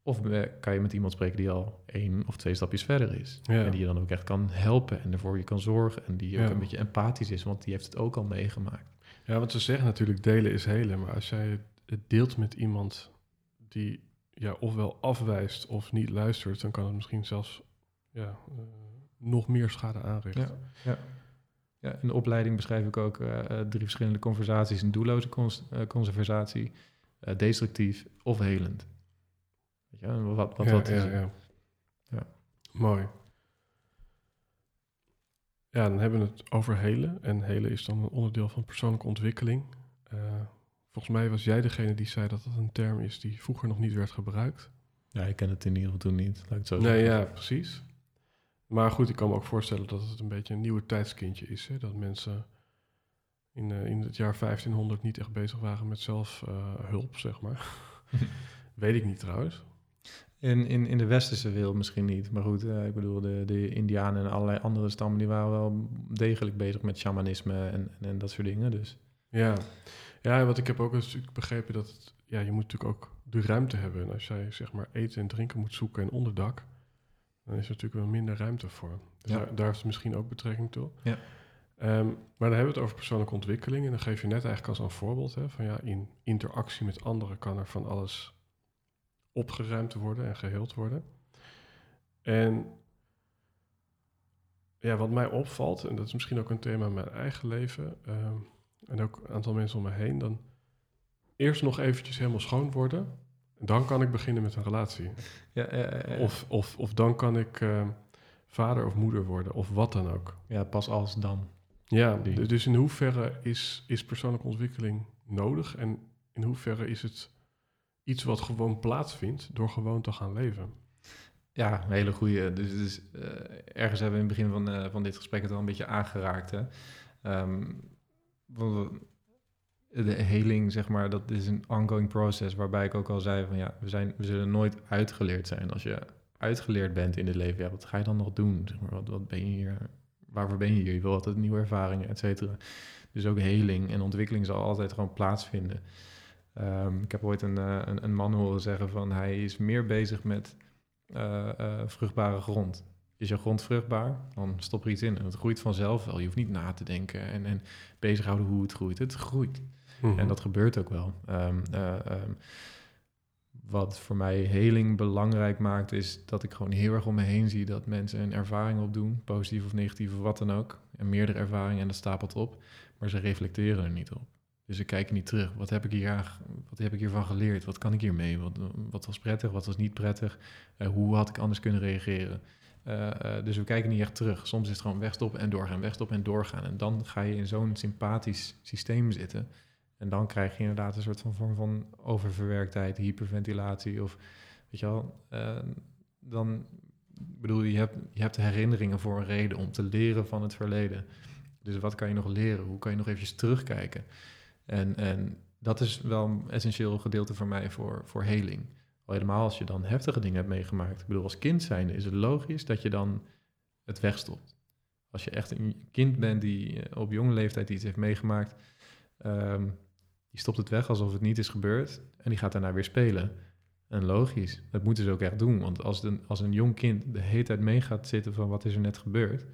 Of kan je met iemand spreken die al één of twee stapjes verder is. En die je dan ook echt kan helpen en ervoor je kan zorgen. En die ook een beetje empathisch is, want die heeft het ook al meegemaakt. Ja, want ze zeggen natuurlijk delen is helen. Maar als jij het deelt met iemand die ja, ofwel afwijst of niet luistert, dan kan het misschien zelfs ja, uh, nog meer schade aanrichten. Ja, ja. ja, in de opleiding beschrijf ik ook uh, drie verschillende conversaties: een doelloze cons uh, conversatie, destructief of helend. Weet je, wat, wat, ja, wat ja, ja. ja. Mooi. Ja, dan hebben we het over helen. En helen is dan een onderdeel van persoonlijke ontwikkeling. Volgens mij was jij degene die zei dat dat een term is die vroeger nog niet werd gebruikt. Ja, ik ken het in ieder geval toen niet. Laat ik het zo nee, ja, precies. Maar goed, ik kan me ook voorstellen dat het een beetje een nieuwe tijdskindje is. Hè? Dat mensen in, uh, in het jaar 1500 niet echt bezig waren met zelfhulp, uh, zeg maar. Weet ik niet trouwens. In, in, in de westerse wereld misschien niet. Maar goed, uh, ik bedoel, de, de Indianen en allerlei andere stammen... die waren wel degelijk bezig met shamanisme en, en, en dat soort dingen. Dus. Ja. Ja, wat ik heb ook een stuk begrepen... dat het, ja, je moet natuurlijk ook de ruimte hebben. En als jij zeg maar eten en drinken moet zoeken en onderdak... dan is er natuurlijk wel minder ruimte voor. Dus Ja. daar, daar heeft het misschien ook betrekking toe. Ja. Ehm, maar dan hebben we het over persoonlijke ontwikkeling. En dan geef je net eigenlijk als een voorbeeld... Hè, van ja, in interactie met anderen kan er van alles opgeruimd worden en geheeld worden. En ja, wat mij opvalt, en dat is misschien ook een thema in mijn eigen leven, ehm, en ook een aantal mensen om me heen, dan eerst nog eventjes helemaal schoon worden. En dan kan ik beginnen met een relatie. Ja, ja, ja. Of, of, of dan kan ik ehm, vader of moeder worden, of wat dan ook. ja, pas als dan. Ja, Die- dus in hoeverre is, is persoonlijke ontwikkeling nodig? En in hoeverre is het iets wat gewoon plaatsvindt door gewoon te gaan leven? Ja, een hele goede. Dus, dus eh, ergens hebben we in het begin van, eh, van dit gesprek het al een beetje aangeraakt. Hè? Ehm, de heling, zeg maar, dat is een ongoing process. Waarbij ik ook al zei van ja, we, zijn, we zullen nooit uitgeleerd zijn. Als je uitgeleerd bent in dit leven, ja, wat ga je dan nog doen? Wat, wat ben je hier? Waarvoor ben je hier? Je wil altijd nieuwe ervaringen, et cetera. Dus ook heling en ontwikkeling zal altijd gewoon plaatsvinden. Ehm, ik heb ooit een, eh, een, een man horen zeggen van hij is meer bezig met eh, eh, vruchtbare grond. Is je grond vruchtbaar, dan stop er iets in. En het groeit vanzelf wel. Je hoeft niet na te denken en, en bezighouden hoe het groeit. Het groeit. En dat gebeurt ook wel. Ehm, eh, ehm, wat voor mij heling belangrijk maakt, is dat ik gewoon heel erg om me heen zie dat mensen een ervaring opdoen, positief of negatief of wat dan ook. En meerdere ervaringen en dat stapelt op, maar ze reflecteren er niet op. Dus ze kijken niet terug. Wat heb ik, hier, wat heb ik hiervan geleerd? Wat kan ik hiermee? Wat, wat was prettig? Wat was niet prettig? Eh, hoe had ik anders kunnen reageren? Eh, eh, dus we kijken niet echt terug. Soms is het gewoon wegstoppen en doorgaan, wegstoppen en doorgaan. En dan ga je in zo'n sympathisch systeem zitten. En dan krijg je inderdaad een soort van vorm van oververwerktheid, hyperventilatie of weet je wel. eh, dan bedoel je hebt, je hebt herinneringen voor een reden om te leren van het verleden. Dus wat kan je nog leren? Hoe kan je nog eventjes terugkijken? En, en dat is wel een essentieel gedeelte voor mij voor, voor heling. Al helemaal als je dan heftige dingen hebt meegemaakt. Ik bedoel, als kind zijnde is het logisch dat je dan het wegstopt. Als je echt een kind bent die eh, op jonge leeftijd iets heeft meegemaakt, ehm, die stopt het weg alsof het niet is gebeurd en die gaat daarna weer spelen. En logisch, dat moeten ze ook echt doen. Want als, een als een jong kind de hele tijd mee gaat zitten van wat is er net gebeurd,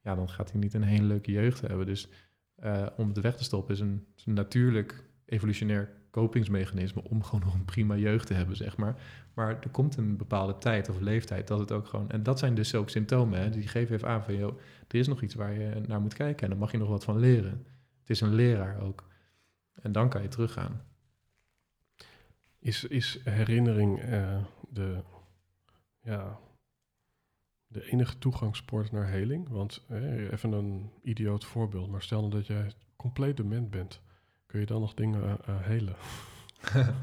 ja, dan gaat hij niet een hele leuke jeugd hebben. Dus eh, om het weg te stoppen is een, is een natuurlijk evolutionair kopingsmechanisme om gewoon nog een prima jeugd te hebben, zeg maar. Maar er komt een bepaalde tijd of leeftijd dat het ook gewoon... En dat zijn dus ook symptomen, hè, die geven even aan van... Joh, er is nog iets waar je naar moet kijken en daar mag je nog wat van leren. Het is een leraar ook. En dan kan je teruggaan. Is, is herinnering eh, de, ja, de enige toegangspoort naar heling? Want even een idioot voorbeeld, maar stel nou dat jij compleet dement bent. Kun je dan nog dingen eh, helen?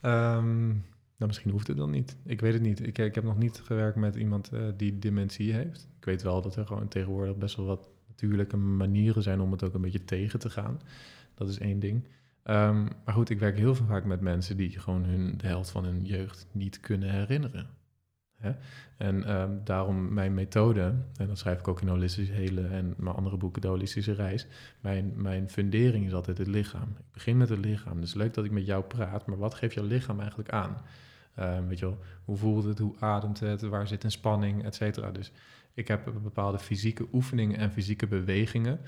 Ehm, nou, misschien hoeft het dan niet. Ik weet het niet. Ik, ik heb nog niet gewerkt met iemand eh, die dementie heeft. Ik weet wel dat er gewoon tegenwoordig best wel wat natuurlijke manieren zijn om het ook een beetje tegen te gaan. Dat is één ding. Ehm, maar goed, ik werk heel vaak met mensen die gewoon hun, de helft van hun jeugd niet kunnen herinneren. En ehm, daarom mijn methode, en dat schrijf ik ook in Holistische Hele en mijn andere boeken, De Holistische Reis. Mijn, mijn fundering is altijd het lichaam. Ik begin met het lichaam. Dus leuk dat ik met jou praat, maar wat geeft jouw lichaam eigenlijk aan? Ehm, weet je wel, hoe voelt het, hoe ademt het, waar zit een spanning, et cetera. Dus ik heb bepaalde fysieke oefeningen en fysieke bewegingen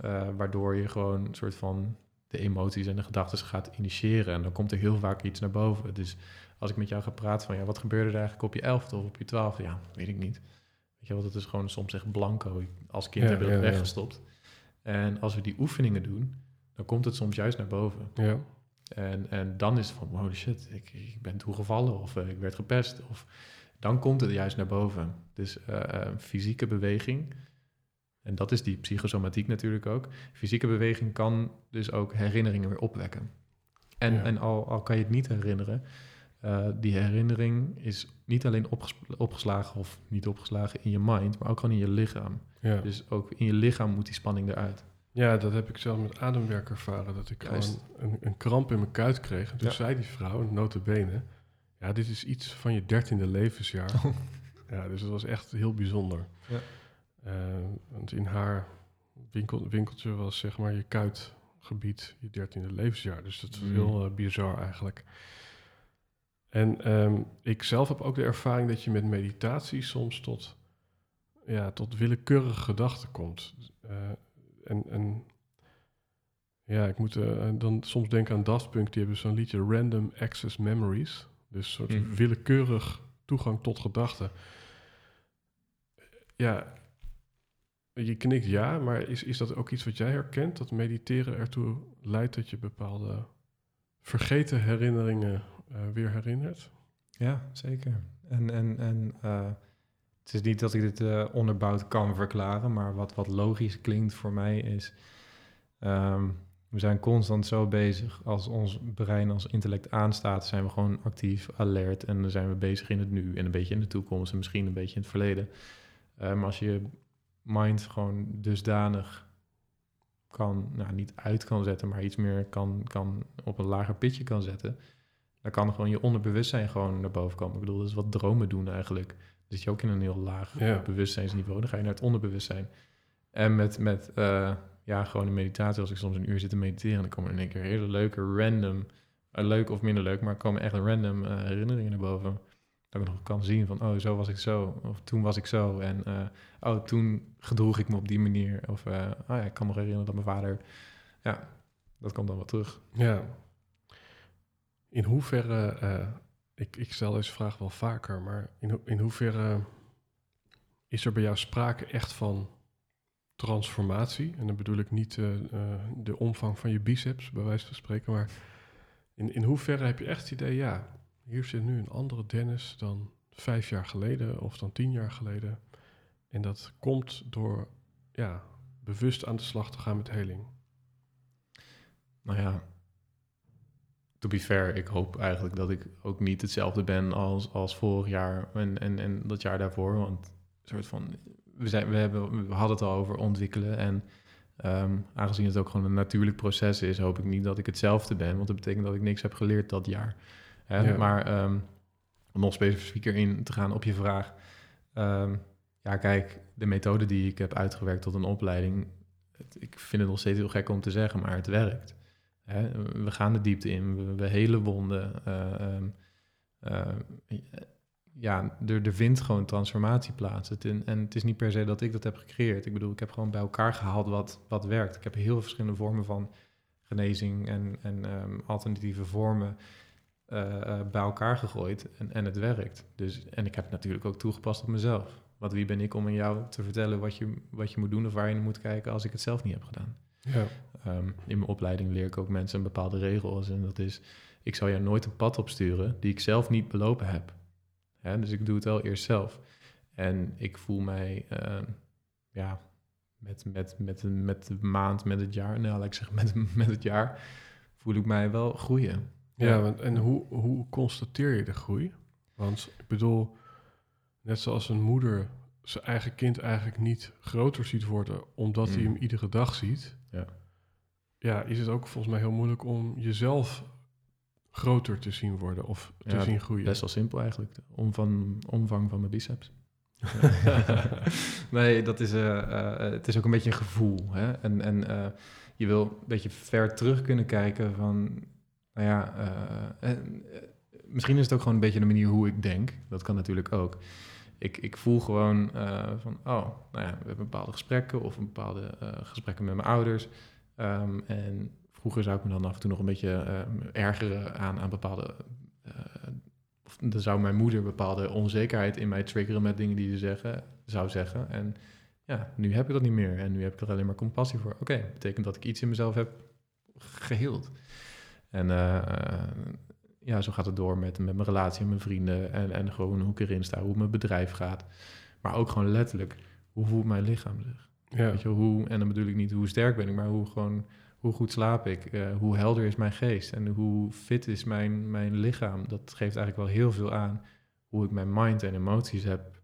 eh, waardoor je gewoon een soort van de emoties en de gedachten gaat initiëren. En dan komt er heel vaak iets naar boven. Dus als ik met jou ga praten van, ja, wat gebeurde er eigenlijk op je elfde of op je twaalfde? Ja, weet ik niet. Weet je wel, dat is gewoon soms echt blanco. Als kind Ja, hebben we dat ja, ja. weggestopt. En als we die oefeningen doen, dan komt het soms juist naar boven. Ja. En, en dan is het van, holy shit, ik, ik ben toegevallen of eh, ik werd gepest. Of, dan komt het juist naar boven. Dus eh, eh, fysieke beweging, en dat is die psychosomatiek natuurlijk ook. Fysieke beweging kan dus ook herinneringen weer opwekken. En, Ja. en al, al kan je het niet herinneren, eh, die herinnering is niet alleen opges- opgeslagen of niet opgeslagen in je mind, maar ook gewoon in je lichaam. Ja. Dus ook in je lichaam moet die spanning eruit. ja, dat heb ik zelf met ademwerk ervaren. Dat ik Juist. gewoon een, een kramp in mijn kuit kreeg. En toen Ja. zei die vrouw, notabene... Ja, dit is iets van je dertiende levensjaar. Ja, dus dat was echt heel bijzonder. Ja. Eh, want in haar winkel, winkeltje was zeg maar je kuitgebied, je dertiende levensjaar. Dus dat is Mm. heel eh, bizar eigenlijk. En ehm, ik zelf heb ook de ervaring dat je met meditatie soms tot, ja, tot willekeurige gedachten komt. Eh, en, en ja, ik moet eh, dan soms denken aan Daft Punk, die hebben zo'n liedje Random Access Memories. Dus een soort Mhm. willekeurig toegang tot gedachten. Ja, je knikt ja, maar is, is dat ook iets wat jij herkent? Dat mediteren ertoe leidt dat je bepaalde vergeten herinneringen weer herinnert? Ja, zeker. En, en, en eh, het is niet dat ik dit eh, onderbouwd kan verklaren, maar wat, wat logisch klinkt voor mij is... ehm, we zijn constant zo bezig. Als ons brein, als intellect aanstaat, zijn we gewoon actief, alert. En dan zijn we bezig in het nu en een beetje in de toekomst en misschien een beetje in het verleden. Eh, maar als je je mind gewoon dusdanig kan, nou niet uit kan zetten, maar iets meer kan, kan op een lager pitje kan zetten, dan kan gewoon je onderbewustzijn gewoon naar boven komen. Ik bedoel, dat is wat dromen doen eigenlijk. Dan zit je ook in een heel laag Ja. bewustzijnsniveau. Dan ga je naar het onderbewustzijn. En met, met eh, ja, gewoon een meditatie, als ik soms een uur zit te mediteren, dan komen er in één keer hele leuke, random, eh, leuk of minder leuk, maar komen echt random eh, herinneringen naar boven. Dat ik nog kan zien van, oh, zo was ik zo. Of toen was ik zo. En oh, toen gedroeg ik me op die manier. Of, oh ja, ik kan me nog herinneren dat mijn vader... Ja, dat komt dan wel terug. Ja. In hoeverre, eh, ik, ik stel deze vraag wel vaker, maar in, in hoeverre is er bij jou sprake echt van transformatie? En dan bedoel ik niet eh, eh, de omvang van je biceps, bij wijze van spreken, maar in, in hoeverre heb je echt het idee, ja, hier zit nu een andere Dennis dan vijf jaar geleden of dan tien jaar geleden. En dat komt door, ja, bewust aan de slag te gaan met heling. Nou ja, to be fair, ik hoop eigenlijk dat ik ook niet hetzelfde ben als, als vorig jaar en, en, en dat jaar daarvoor. Want een soort van, we, zijn, we, hebben, we hadden het al over ontwikkelen. En ehm, aangezien het ook gewoon een natuurlijk proces is, hoop ik niet dat ik hetzelfde ben. Want dat betekent dat ik niks heb geleerd dat jaar. Hè? Ja. Maar ehm, om nog specifieker in te gaan op je vraag. ehm, ja, kijk, de methode die ik heb uitgewerkt tot een opleiding. het- ik vind het nog steeds heel gek om te zeggen, maar het werkt. We gaan de diepte in, we, we hele wonden. eh, ehm, eh, ja, er, vindt gewoon transformatie plaats. En, het is niet per se dat ik dat heb gecreëerd. Ik bedoel, ik heb gewoon bij elkaar gehaald wat, wat werkt. Ik heb heel verschillende vormen van genezing en, en ehm, alternatieve vormen eh, bij elkaar gegooid en, en het werkt. Dus, en ik heb het natuurlijk ook toegepast op mezelf. Want wie ben ik om aan jou te vertellen wat je, wat je moet doen of waar je naar moet kijken als ik het zelf niet heb gedaan? Ja. Ehm, in mijn opleiding leer ik ook mensen een bepaalde regels. En dat is, ik zal jou nooit een pad opsturen die ik zelf niet belopen heb. Hè, dus ik doe het wel eerst zelf. En ik voel mij, ehm, ja, met, met, met, met de maand, met het jaar, nou laat ik zeggen met, met het jaar, voel ik mij wel groeien. Ja, want, en hoe, hoe constateer je de groei? Want ik bedoel, net zoals een moeder zijn eigen kind eigenlijk niet groter ziet worden omdat hij Mm. hem iedere dag ziet. Ja. Ja, is het ook volgens mij heel moeilijk om jezelf groter te zien worden of te Ja, zien groeien. Best wel simpel eigenlijk, de omvang, omvang van mijn biceps. nee, dat is, eh, eh, het is ook een beetje een gevoel. Hè? En, en eh, je wil een beetje ver terug kunnen kijken van, nou ja, eh, eh, misschien is het ook gewoon een beetje de manier hoe ik denk. Dat kan natuurlijk ook. Ik, ik voel gewoon eh, van, oh, nou ja, we hebben bepaalde gesprekken of bepaalde eh, gesprekken met mijn ouders. Ehm, en vroeger zou ik me dan af en toe nog een beetje ehm, ergeren aan, aan bepaalde. eh, of dan zou mijn moeder bepaalde onzekerheid in mij triggeren met dingen die ze zeggen, zou zeggen. En ja, nu heb ik dat niet meer. En nu heb ik er alleen maar compassie voor. Oké, betekent dat ik iets in mezelf heb geheeld. En eh, eh, ja, zo gaat het door met, met mijn relatie en mijn vrienden. En, en gewoon hoe ik erin sta, hoe mijn bedrijf gaat. Maar ook gewoon letterlijk, hoe voelt mijn lichaam zich? Ja. Weet je, hoe, en dan bedoel ik niet hoe sterk ben ik, maar hoe, gewoon, hoe goed slaap ik? eh, hoe helder is mijn geest? En hoe fit is mijn, mijn lichaam? Dat geeft eigenlijk wel heel veel aan hoe ik mijn mind en emoties heb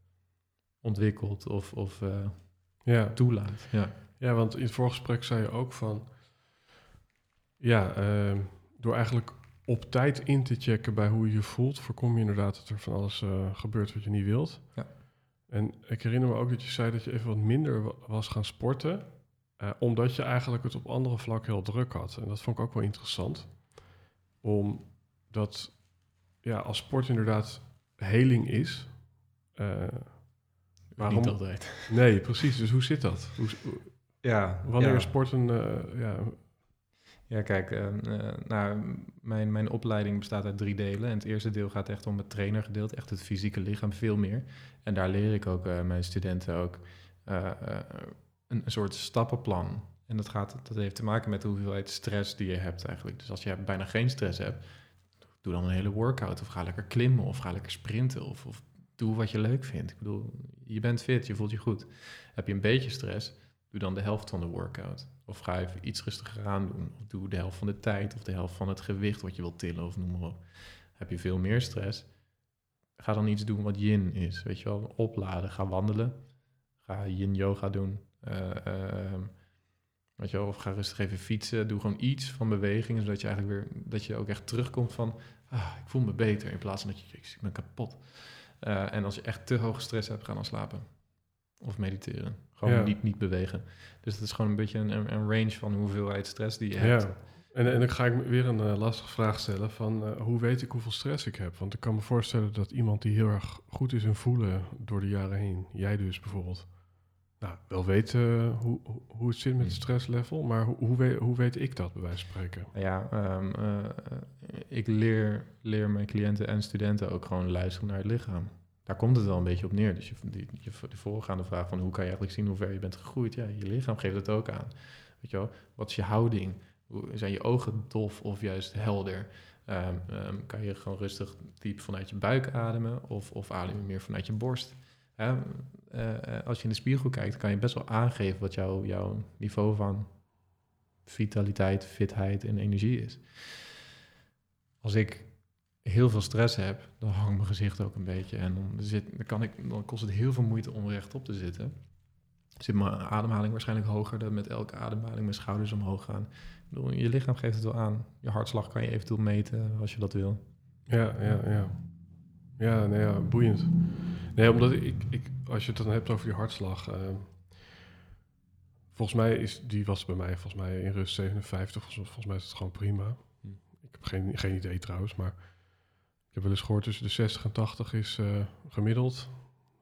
ontwikkeld of, of eh, Ja. toelaat. Ja. ja, want in het voorgesprek zei je ook van... Ja, ehm, door eigenlijk op tijd in te checken bij hoe je je voelt... voorkom je inderdaad dat er van alles eh, gebeurt wat je niet wilt. Ja. En ik herinner me ook dat je zei dat je even wat minder wa- was gaan sporten... eh, omdat je eigenlijk het op andere vlakken heel druk had. En dat vond ik ook wel interessant. Omdat ja, als sport inderdaad heling is... eh, waarom... Niet altijd. Nee, precies. Dus hoe zit dat? Hoe, Ja, wanneer ja. is sport een... eh, ja, Ja, kijk, eh, eh, nou, mijn, mijn opleiding bestaat uit drie delen. En het eerste deel gaat echt om het trainergedeelte, echt het fysieke lichaam, veel meer. En daar leer ik ook eh, mijn studenten ook een, een soort stappenplan. En dat, gaat, dat heeft te maken met de hoeveelheid stress die je hebt eigenlijk. Dus als je bijna geen stress hebt, doe dan een hele workout. Of ga lekker klimmen, of ga lekker sprinten, of, of doe wat je leuk vindt. Ik bedoel, je bent fit, je voelt je goed. Heb je een beetje stress, doe dan de helft van de workout. Of ga even iets rustiger aan doen. Of doe de helft van de tijd of de helft van het gewicht wat je wilt tillen of noem maar op. Heb je veel meer stress, ga dan iets doen wat yin is. Weet je wel, opladen, ga wandelen. Ga yin yoga doen. Eh, ehm, weet je wel, of ga rustig even fietsen. Doe gewoon iets van beweging, zodat je eigenlijk weer, dat je ook echt terugkomt van, ah, ik voel me beter. In plaats van dat je, ik ben kapot. Eh, en als je echt te hoge stress hebt, ga dan slapen. Of mediteren. Gewoon Ja. niet, niet bewegen. Dus dat is gewoon een beetje een, een range van hoeveelheid stress die je hebt. ja. En, en dan ga ik weer een eh, lastige vraag stellen van... eh, hoe weet ik hoeveel stress ik heb? Want ik kan me voorstellen dat iemand die heel erg goed is in voelen door de jaren heen... jij dus bijvoorbeeld... Nou, wel weet eh, hoe, hoe- het zit met het Hmm. stresslevel... maar hoe, hoe, weet, hoe weet ik dat, bij wijze van spreken? Ja, ehm, eh, ik leer, leer mijn cliënten en studenten ook gewoon luisteren naar het lichaam. Daar komt het wel een beetje op neer. Dus je, die, je, de voorgaande vraag van hoe kan je eigenlijk zien hoe ver je bent gegroeid? Ja, je lichaam geeft het ook aan. Weet je wel, wat is je houding? Hoe, zijn je ogen dof of juist helder? Ehm, ehm, kan je gewoon rustig diep vanuit je buik ademen of, of adem je meer vanuit je borst? Eh, eh, als je in de spiegel kijkt, kan je best wel aangeven wat jouw niveau van vitaliteit, fitheid en energie is. Als ik heel veel stress heb, dan hangt mijn gezicht ook een beetje. En dan, zit, dan, kan ik, dan kost het heel veel moeite om rechtop te zitten. Zit mijn ademhaling waarschijnlijk hoger, dat met elke ademhaling mijn schouders omhoog gaan. Ik bedoel, je lichaam geeft het wel aan. Je hartslag kan je eventueel meten als je dat wil. Ja, ja, ja. Ja, nee, ja, boeiend. Nee, omdat ik, ik, als je het dan hebt over die hartslag... eh, volgens mij is, die was bij mij volgens mij in rust 57. Volgens, volgens mij is het gewoon prima. Hm. Ik heb geen, geen idee trouwens, maar... Ik heb wel eens gehoord tussen de 60 en 80 is eh, gemiddeld.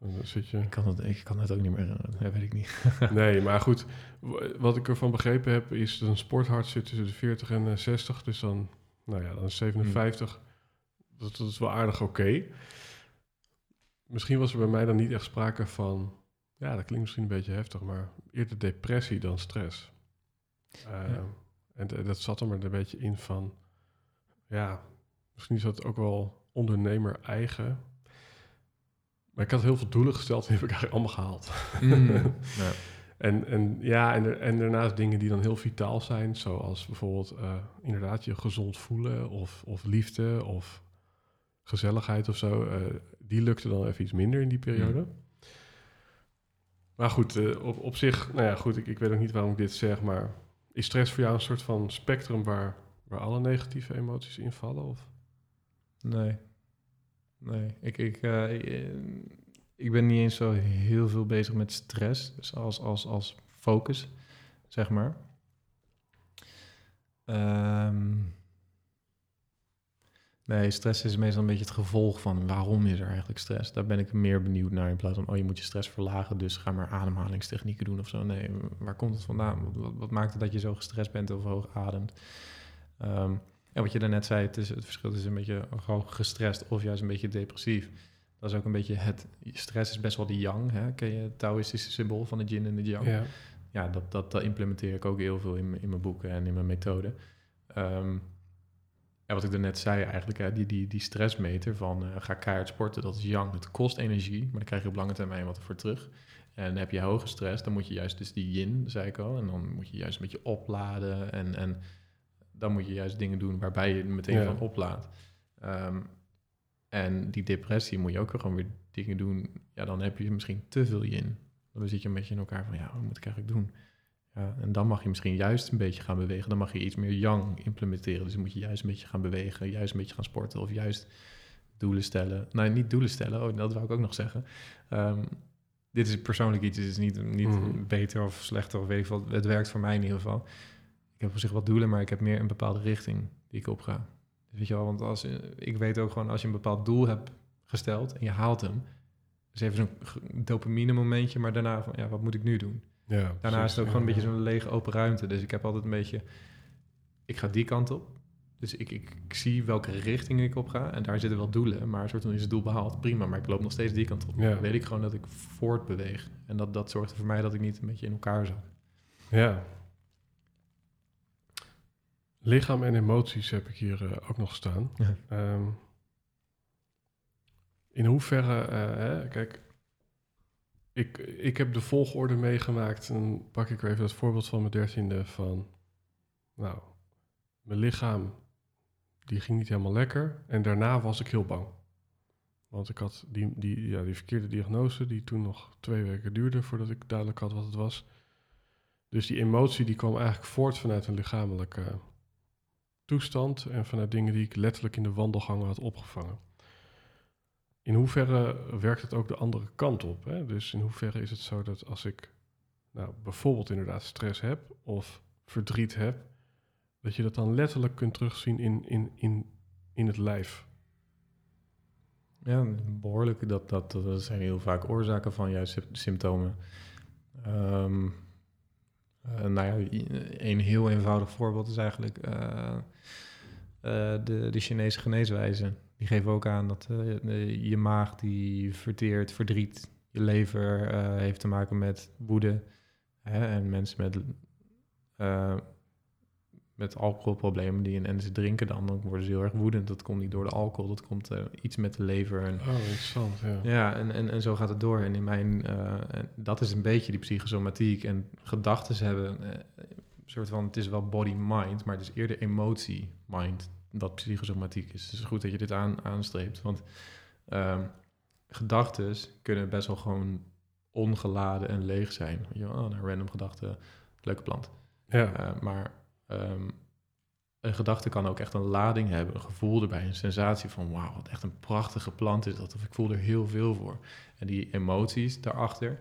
En dan zit je... Ik kan het, ik kan het ook niet meer, eh, dat weet ik niet. Nee, maar goed. Wat ik ervan begrepen heb, is dat een sporthart zit tussen de 40 en eh, 60. Dus dan, nou ja, dan is 57. Dat, dat is wel aardig oké. Misschien was er bij mij dan niet echt sprake van... Ja, dat klinkt misschien een beetje heftig, maar eerder depressie dan stress. Eh, Ja. En d- dat zat er maar een beetje in van... Ja, misschien is dat ook wel ondernemer eigen. Maar ik had heel veel doelen gesteld en die heb ik eigenlijk allemaal gehaald. Mm, ja. En, en ja, en, er- en daarnaast dingen die dan heel vitaal zijn, zoals bijvoorbeeld eh, inderdaad je gezond voelen of, of liefde of gezelligheid of zo. eh, die lukte dan even iets minder in die periode. Maar goed, eh, op, op zich, nou ja, goed, ik, ik weet ook niet waarom ik dit zeg, maar is stress voor jou een soort van spectrum waar, waar alle negatieve emoties invallen? Of? Nee. Nee. Ik, ik, eh, ik, eh, ik ben niet eens zo heel veel bezig met stress. Dus als, als, als focus, zeg maar. Ehm, Nee, stress is meestal een beetje het gevolg van waarom is er eigenlijk stress. Daar ben ik meer benieuwd naar in plaats van, oh je moet je stress verlagen, dus ga maar ademhalingstechnieken doen of zo. Nee, waar komt het vandaan? Wat, wat maakt het dat je zo gestrest bent of hoog ademt? Ehm, en wat je daarnet zei, het, is, het verschil is een beetje hoog gestrest of juist een beetje depressief. Dat is ook een beetje het, stress is best wel die yang, hè? ken je het Taoïstische symbool van de yin en de yang? Ja. ja, dat, dat, dat implementeer ik ook heel veel in, in mijn boeken en in mijn methode. Ehm, en wat ik net zei eigenlijk, hè, die, die, die stressmeter van uh, ga keihard sporten, dat is yang. Het kost energie, maar dan krijg je op lange termijn wat voor terug. En heb je hoge stress, dan moet je juist dus die yin, zei ik al, en dan moet je juist een beetje opladen. En, en dan moet je juist dingen doen waarbij je meteen van oplaadt. Um, en die depressie moet je ook gewoon weer dingen doen. Ja, dan heb je misschien te veel yin. Dan zit je een beetje in elkaar van, ja, wat moet ik eigenlijk doen? Ja, en dan mag je misschien juist een beetje gaan bewegen. Dan mag je iets meer yang implementeren. Dus dan moet je juist een beetje gaan bewegen, juist een beetje gaan sporten of juist doelen stellen. Nou, niet doelen stellen, oh, dat wou ik ook nog zeggen. Ehm, dit is persoonlijk iets, het is niet, niet mhm. beter of slechter of weet ik wat. Het werkt voor mij in ieder geval. Ik heb op zich wat doelen, maar ik heb meer een bepaalde richting die ik op ga. Dus weet je wel, want als, ik weet ook gewoon als je een bepaald doel hebt gesteld en je haalt hem, dus even zo'n dopamine momentje, maar daarna van ja, wat moet ik nu doen? Ja, daarna is het ook gewoon een beetje zo'n lege open ruimte. Dus ik heb altijd een beetje, ik ga die kant op. Dus ik, ik, ik, zie welke richting ik op ga. En daar zitten wel doelen. Maar een soort van is het doel behaald. Prima, maar ik loop nog steeds die kant op. Dan weet ik gewoon dat ik voortbeweeg. En dat, dat zorgt er voor mij dat ik niet een beetje in elkaar zak. Ja, Lichaam en emoties heb ik hier uh, ook nog staan. Um, in hoeverre, uh, hè, kijk, ik, ik heb de volgorde meegemaakt. En pak ik weer even het voorbeeld van mijn dertiende van, nou, mijn lichaam, die ging niet helemaal lekker. En daarna was ik heel bang. Want ik had die, die, ja, die verkeerde diagnose, die toen nog twee weken duurde voordat ik duidelijk had wat het was. Dus die emotie die kwam eigenlijk voort vanuit een lichamelijke toestand en vanuit dingen die ik letterlijk in de wandelgangen had opgevangen. In hoeverre werkt het ook de andere kant op? Hè? Dus in hoeverre is het zo dat als ik nou, bijvoorbeeld inderdaad stress heb of verdriet heb, dat je dat dan letterlijk kunt terugzien in, in, in, in het lijf? Ja, behoorlijk. Dat, dat, dat zijn heel vaak oorzaken van juist symptomen. Uh, nou ja, een heel eenvoudig voorbeeld is eigenlijk uh, de, de Chinese geneeswijze. Die geven ook aan dat je maag die verteert, verdriet, je lever heeft te maken met woede. Hè, en mensen met met alcoholproblemen die en ze drinken dan, dan worden ze heel erg woedend. Dat komt niet door de alcohol, dat komt uh, iets met de lever. En, oh, interessant, ja. Ja, en, en, en zo gaat het door. En in mijn, uh, dat is een beetje die psychosomatiek. En gedachten hebben, uh, een soort van, het is wel body-mind, maar het is eerder emotie-mind dat psychosomatiek is. Dus het is goed dat je dit aan, aanstreept, want um, gedachten kunnen best wel gewoon ongeladen en leeg zijn. Je, oh, een random gedachte, leuke plant. Ja. maar Um, een gedachte kan ook echt een lading hebben, een gevoel erbij, een sensatie van wauw, wat echt een prachtige plant is dat, of ik voel er heel veel voor. En die emoties daarachter,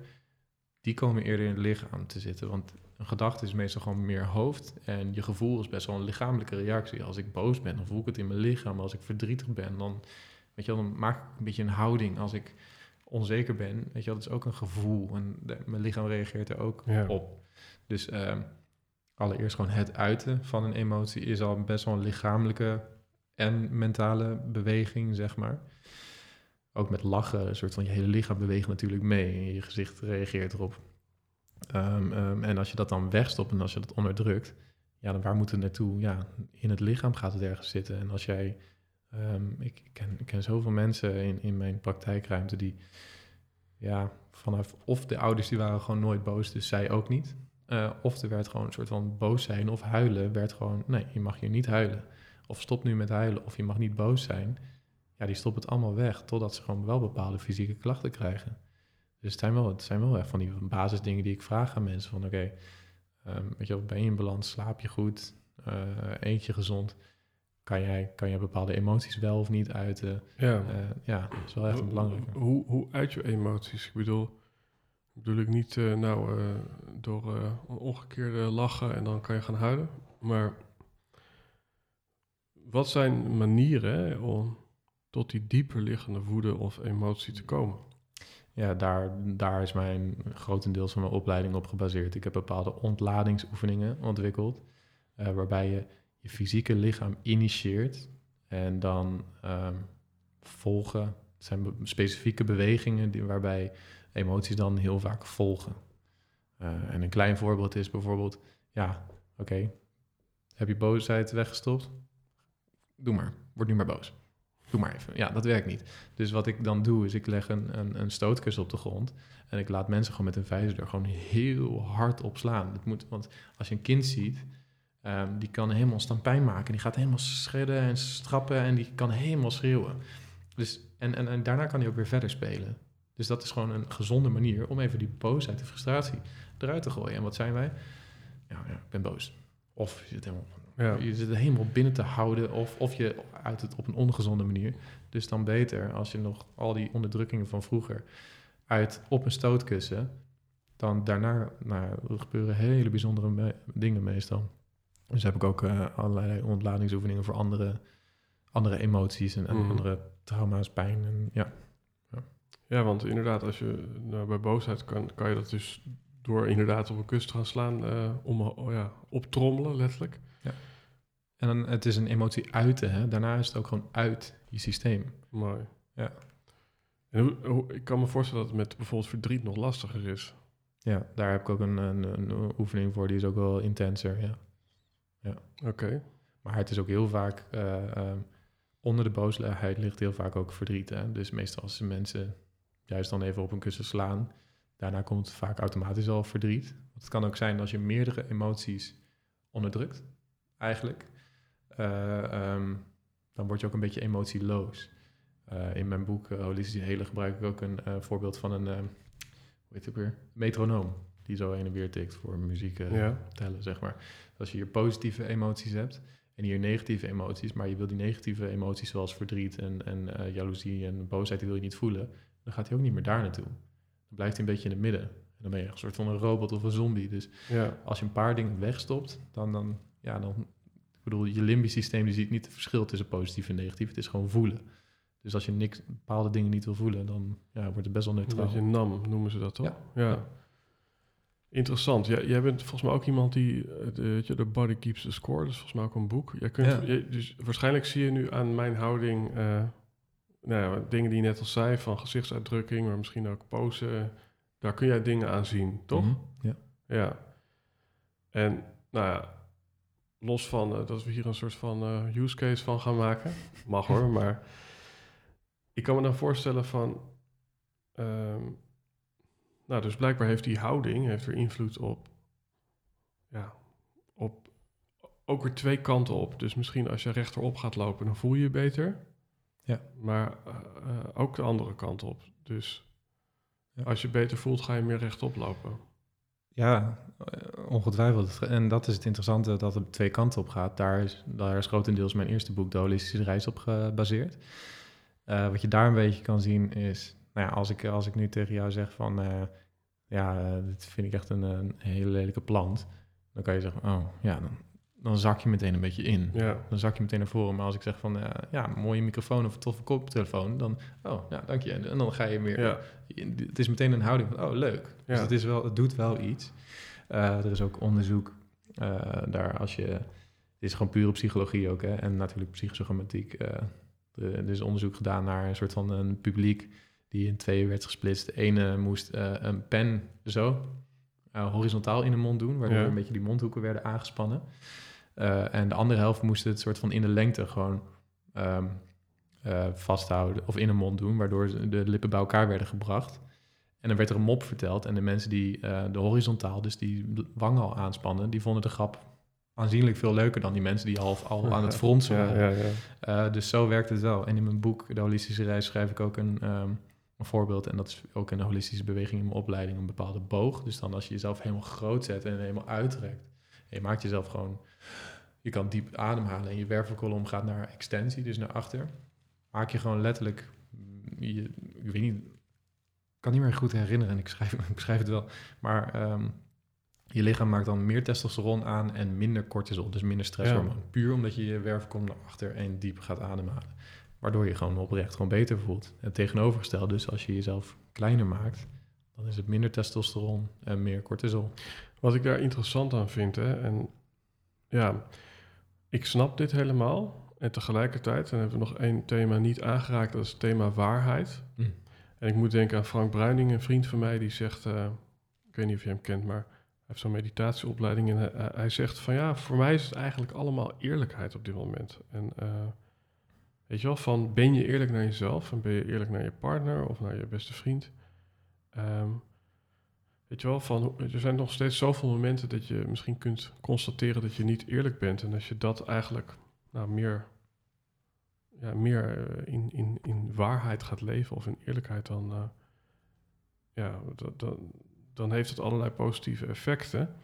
die komen eerder in het lichaam te zitten, want een gedachte is meestal gewoon meer hoofd en je gevoel is best wel een lichamelijke reactie. Als ik boos ben, dan voel ik het in mijn lichaam. Als ik verdrietig ben, dan, weet je wel, dan maak ik een beetje een houding. Als ik onzeker ben, weet je wel, dat is ook een gevoel en mijn lichaam reageert er ook op. Dus uh, allereerst gewoon het uiten van een emotie is al best wel een lichamelijke en mentale beweging, zeg maar. Ook met lachen, een soort van je hele lichaam beweegt natuurlijk mee en je gezicht reageert erop. Ehm, ehm, en als je dat dan wegstopt en als je dat onderdrukt, ja, dan waar moet het naartoe? Ja, in het lichaam gaat het ergens zitten. En als jij, um, ik, ken, ik ken zoveel mensen in, in mijn praktijkruimte die, ja, vanaf, of de ouders die waren gewoon nooit boos, dus zij ook niet. Uh, of er werd gewoon een soort van boos zijn of huilen, werd gewoon, nee, je mag hier niet huilen. Of stop nu met huilen, of je mag niet boos zijn. Ja, die stoppen het allemaal weg, totdat ze gewoon wel bepaalde fysieke klachten krijgen. Dus het zijn wel, het zijn wel echt van die basisdingen die ik vraag aan mensen. Van oké, okay, um, weet je ben je in balans, slaap je goed, uh, eet je gezond? Kan jij, kan jij bepaalde emoties wel of niet uiten? Ja, uh, ja dat is wel echt een belangrijke. Hoe, hoe uit je emoties? Ik bedoel, bedoel ik niet uh, nou uh, door uh, een omgekeerde lachen en dan kan je gaan huilen. Maar wat zijn manieren om tot die dieper liggende woede of emotie te komen? Ja, daar, daar is mijn grotendeels van mijn opleiding op gebaseerd. Ik heb bepaalde ontladingsoefeningen ontwikkeld, waarbij je je fysieke lichaam initieert en dan um, volgen. Het zijn specifieke bewegingen die, waarbij emoties dan heel vaak volgen. Uh, en een klein voorbeeld is bijvoorbeeld, ja, oké, heb je boosheid weggestopt? Doe maar, word nu maar boos. Doe maar even. Ja, dat werkt niet. Dus wat ik dan doe, is ik leg een, een, een stootkussen op de grond. En ik laat mensen gewoon met een vijzer er gewoon heel hard op slaan. Dat moet, want als je een kind ziet, um, die kan helemaal staan pijn maken. Die gaat helemaal schredden en strappen en die kan helemaal schreeuwen. Dus, en, en, en daarna kan hij ook weer verder spelen. Dus dat is gewoon een gezonde manier om even die boosheid, de frustratie eruit te gooien. En wat zijn wij? Ja, ja ik ben boos. Of je zit helemaal ja. Je zit helemaal binnen te houden of, of je uit het op een ongezonde manier. Dus dan beter als je nog al die onderdrukkingen van vroeger uit op een stootkussen, dan daarna nou, er gebeuren hele bijzondere dingen meestal. Dus heb ik ook uh, allerlei ontladingsoefeningen voor andere, andere emoties en, mhm. andere trauma's, pijn. En, ja. Ja. Want inderdaad, als je nou, bij boosheid kan, kan je dat dus door inderdaad op een kust te gaan slaan, uh, om, oh ja, optrommelen letterlijk. Ja. En dan, het is een emotie uiten, hè? daarna is het ook gewoon uit je systeem. Mooi. Ja. En hoe, ik kan me voorstellen dat het met bijvoorbeeld verdriet nog lastiger is. Ja, daar heb ik ook een, een, een oefening voor, die is ook wel intenser, ja. ja. Oké. Maar het is ook heel vaak, uh, onder de boosheid ligt heel vaak ook verdriet. Hè? Dus meestal als mensen juist dan even op een kussen slaan, daarna komt vaak automatisch al verdriet. Want het kan ook zijn als je meerdere emoties onderdrukt, eigenlijk. Uh, um, dan word je ook een beetje emotieloos. Uh, in mijn boek uh, Holistische Hele gebruik ik ook een voorbeeld van een, hoe heet het weer, metronoom. Die zo heen en weer tikt voor muziek ja. tellen, zeg maar. Als je hier positieve emoties hebt en hier negatieve emoties, maar je wil die negatieve emoties zoals verdriet en, en jaloezie en boosheid, die wil je niet voelen, dan gaat hij ook niet meer daar naartoe. Dan blijft hij een beetje in het midden. En dan ben je een soort van een robot of een zombie. Dus ja. als je een paar dingen wegstopt, dan, dan, ja, dan ik bedoel, je limbisch systeem die ziet niet het verschil tussen positief en negatief. Het is gewoon voelen. Dus als je niks, bepaalde dingen niet wil voelen, dan ja, wordt het best wel neutraal. Een beetje NAM noemen ze dat toch? Ja. ja. Interessant. Ja, jij bent volgens mij ook iemand die eh, de, de Body Keeps the Score, dat is volgens mij ook een boek. Jij kunt, ja. dus waarschijnlijk zie je nu aan mijn houding uh, nou ja, dingen die je net al zei, van gezichtsuitdrukking, maar misschien ook pose. Daar kun jij dingen aan zien, toch? Mm Ja. Ja. En nou ja, los van uh, dat we hier een soort van uh, use case van gaan maken. Mag hoor, maar ik kan me dan voorstellen van... Um, nou, dus blijkbaar heeft die houding heeft er invloed op... Ja, op ook weer twee kanten op. Dus misschien als je rechterop gaat lopen, dan voel je je beter. Ja. Maar uh, ook de andere kant op. Dus ja. als je beter voelt, ga je meer rechtop lopen. Ja, eh, ongetwijfeld. En dat is het interessante, dat het twee kanten op gaat. Daar is, daar is grotendeels mijn eerste boek, De Holistische Reis, op gebaseerd. Uh, wat je daar een beetje kan zien is, nou ja, als ik, als ik nu tegen jou zeg van, uh, ja, dit vind ik echt een, een, hele lelijke plant. Dan kan je zeggen, oh ja, dan, dan zak je meteen een beetje in. Ja. Dan zak je meteen naar voren. Maar als ik zeg van, uh, ja, mooie microfoon of een toffe koptelefoon, dan, oh, ja, dank je. En dan ga je meer, ja. het is meteen een houding van, oh, leuk. Dus het, is wel, het doet wel iets. Uh, er is ook onderzoek uh, daar als je, het is gewoon pure psychologie ook, hè, en natuurlijk psychosomatiek. er is onderzoek gedaan naar een soort van een publiek die in tweeën werd gesplitst. De ene moest een pen zo horizontaal in de mond doen, waardoor een beetje die mondhoeken werden aangespannen. Uh, en de andere helft moest het soort van in de lengte gewoon um, uh, vasthouden of in de mond doen, waardoor de lippen bij elkaar werden gebracht. En dan werd er een mop verteld en de mensen die uh, de horizontaal, dus die wangen al aanspannen, die vonden de grap aanzienlijk veel leuker dan die mensen die half al aan het fronsen waren. Ja, ja, dus zo werkt het wel. En in mijn boek De Holistische Reis schrijf ik ook een, um, een voorbeeld. En dat is ook een holistische beweging in mijn opleiding, een bepaalde boog. Dus dan als je jezelf helemaal groot zet en helemaal uitrekt. Je maakt jezelf gewoon je kan diep ademhalen en je wervelkolom gaat naar extensie, dus naar achter. Maak je gewoon letterlijk, je, ik weet niet, ik kan niet meer goed herinneren en ik schrijf, ik schrijf het wel, maar um, Je lichaam maakt dan meer testosteron aan en minder cortisol, dus minder stresshormoon. Puur omdat je je werfkom naar achter en diep gaat ademhalen. Waardoor je gewoon oprecht gewoon beter voelt. Het tegenovergestelde dus, als je jezelf kleiner maakt, dan is het minder testosteron en meer cortisol. Wat ik daar interessant aan vind, hè, en ja, ik snap dit helemaal. En tegelijkertijd, dan hebben we nog één thema niet aangeraakt, dat is het thema waarheid. Hm. En ik moet denken aan Frank Bruining, een vriend van mij, die zegt, eh, ik weet niet of je hem kent, maar hij heeft zo'n meditatieopleiding en hij, hij zegt van ja, voor mij is het eigenlijk allemaal eerlijkheid op dit moment. En uh, weet je wel, van ben je eerlijk naar jezelf en ben je eerlijk naar je partner of naar je beste vriend? Um, weet je wel, van er zijn nog steeds zoveel momenten dat je misschien kunt constateren dat je niet eerlijk bent. En als je dat eigenlijk nou, meer, ja, meer uh, in, in, in waarheid gaat leven of in eerlijkheid, dan, uh, ja, dan, dan heeft het allerlei positieve effecten.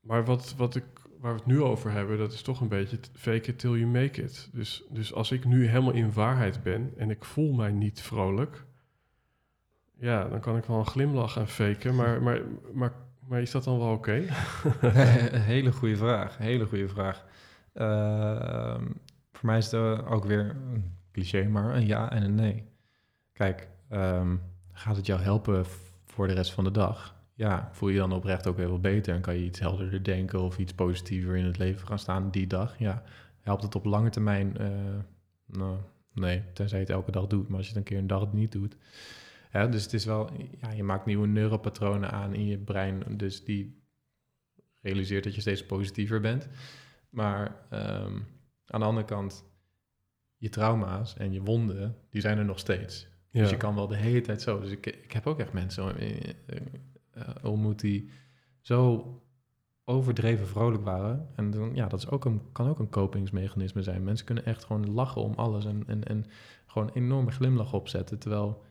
Maar wat, wat ik, waar we het nu over hebben, dat is toch een beetje fake it till you make it. Dus, dus als ik nu helemaal in waarheid ben en ik voel mij niet vrolijk, ja, dan kan ik wel een glimlach gaan faken, maar, maar, maar, maar is dat dan wel oké? Okay? hele goede vraag, hele goede vraag. Uh, voor mij is het ook weer een cliché, maar een ja en een nee. Kijk, um, gaat het jou helpen voor de rest van de dag? Ja, voel je dan oprecht ook heel beter en kan je iets helderder denken of iets positiever in het leven gaan staan die dag? Ja, helpt het op lange termijn? Uh, nou, nee, tenzij je het elke dag doet, maar als je het een keer een dag niet doet. Ja, dus het is wel, ja, je maakt nieuwe neuropatronen aan in je brein, dus die realiseert dat je steeds positiever bent. Maar um, aan de andere kant, je trauma's en je wonden, die zijn er nog steeds. Ja. Dus je kan wel de hele tijd zo. Dus ik, ik heb ook echt mensen ontmoet die zo overdreven vrolijk waren. En dan, ja, dat is ook een, kan ook een kopingsmechanisme zijn. Mensen kunnen echt gewoon lachen om alles en, en, en gewoon een enorme glimlach opzetten. Terwijl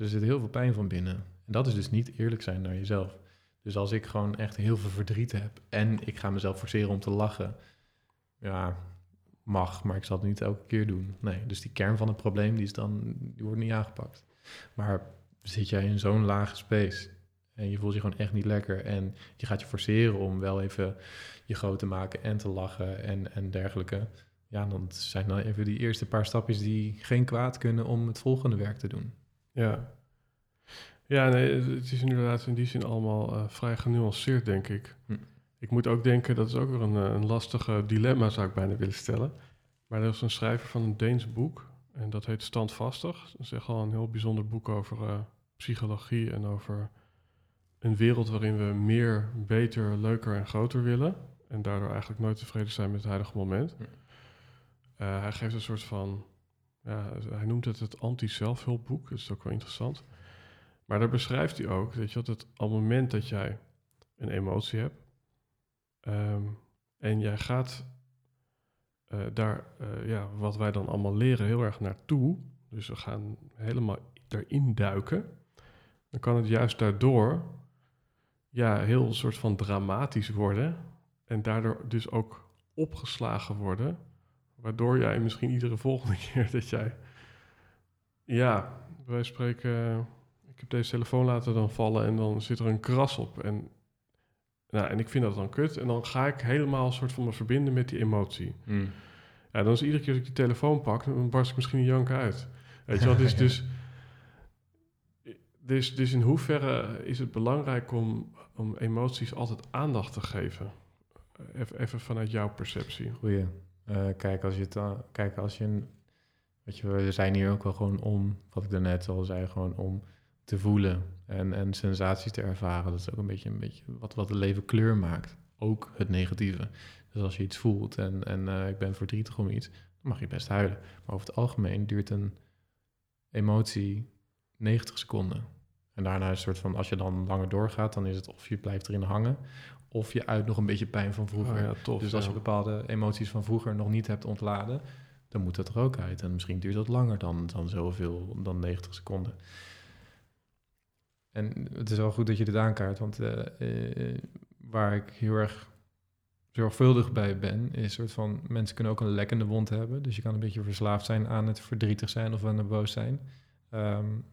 er zit heel veel pijn van binnen. En dat is dus niet eerlijk zijn naar jezelf. Dus als ik gewoon echt heel veel verdriet heb en ik ga mezelf forceren om te lachen, ja, mag, maar ik zal het niet elke keer doen. Nee, dus die kern van het probleem, die, is dan, die wordt niet aangepakt. Maar zit jij in zo'n lage space en je voelt je gewoon echt niet lekker en je gaat je forceren om wel even je groot te maken en te lachen en, en dergelijke. Ja, dan zijn dan even die eerste paar stapjes die geen kwaad kunnen om het volgende werk te doen. Ja. Ja, nee, het is inderdaad in die zin allemaal uh, vrij genuanceerd, denk ik. Hm. Ik moet ook denken, dat is ook weer een, eh, een lastige dilemma, zou ik bijna willen stellen. Maar er is een schrijver van een Deens boek, en dat heet Standvastig. Dat is echt al een heel bijzonder boek over uh, psychologie en over een wereld waarin we meer, beter, leuker en groter willen. En daardoor eigenlijk nooit tevreden zijn met het huidige moment. Hm. Uh, hij geeft een soort van ja, hij noemt het het anti-zelfhulpboek. Dat is ook wel interessant. Maar daar beschrijft hij ook je, dat het, op het moment dat jij een emotie hebt um, en jij gaat uh, daar, uh, ja, wat wij dan allemaal leren, heel erg naartoe. Dus we gaan helemaal erin duiken. Dan kan het juist daardoor ja, heel soort van dramatisch worden. En daardoor dus ook opgeslagen worden Waardoor jij misschien iedere volgende keer dat jij... Ja, wij spreken... Ik heb deze telefoon laten dan vallen en dan zit er een kras op. En, nou, en ik vind dat dan kut. En dan ga ik helemaal een soort van me verbinden met die emotie. Mm. Ja, dan is iedere keer dat ik die telefoon pak, dan barst ik misschien een jank uit. Weet je wat? Dus, dus, dus, dus in hoeverre is het belangrijk om, om emoties altijd aandacht te geven? Even, even vanuit jouw perceptie. Goeie. Uh, kijk, als je het dan, kijk, als je een, je, we zijn hier ook wel gewoon om, wat ik daarnet al zei, gewoon om te voelen en, en sensaties te ervaren. Dat is ook een beetje, een beetje wat, wat het leven kleur maakt. Ook het negatieve. Dus als je iets voelt en, en uh, ik ben verdrietig om iets, dan mag je best huilen. Maar over het algemeen duurt een emotie 90 seconden. En daarna is het soort van, als je dan langer doorgaat, dan is het of je blijft erin hangen, of je uit nog een beetje pijn van vroeger. Oh ja, tof, dus als je bepaalde emoties van vroeger nog niet hebt ontladen, dan moet dat er ook uit. En misschien duurt dat langer dan, dan zoveel, dan 90 seconden. En het is wel goed dat je dit aankaart, want uh, uh, waar ik heel erg zorgvuldig bij ben, is soort van mensen kunnen ook een lekkende wond hebben. Dus je kan een beetje verslaafd zijn aan het verdrietig zijn of aan het boos zijn. Um,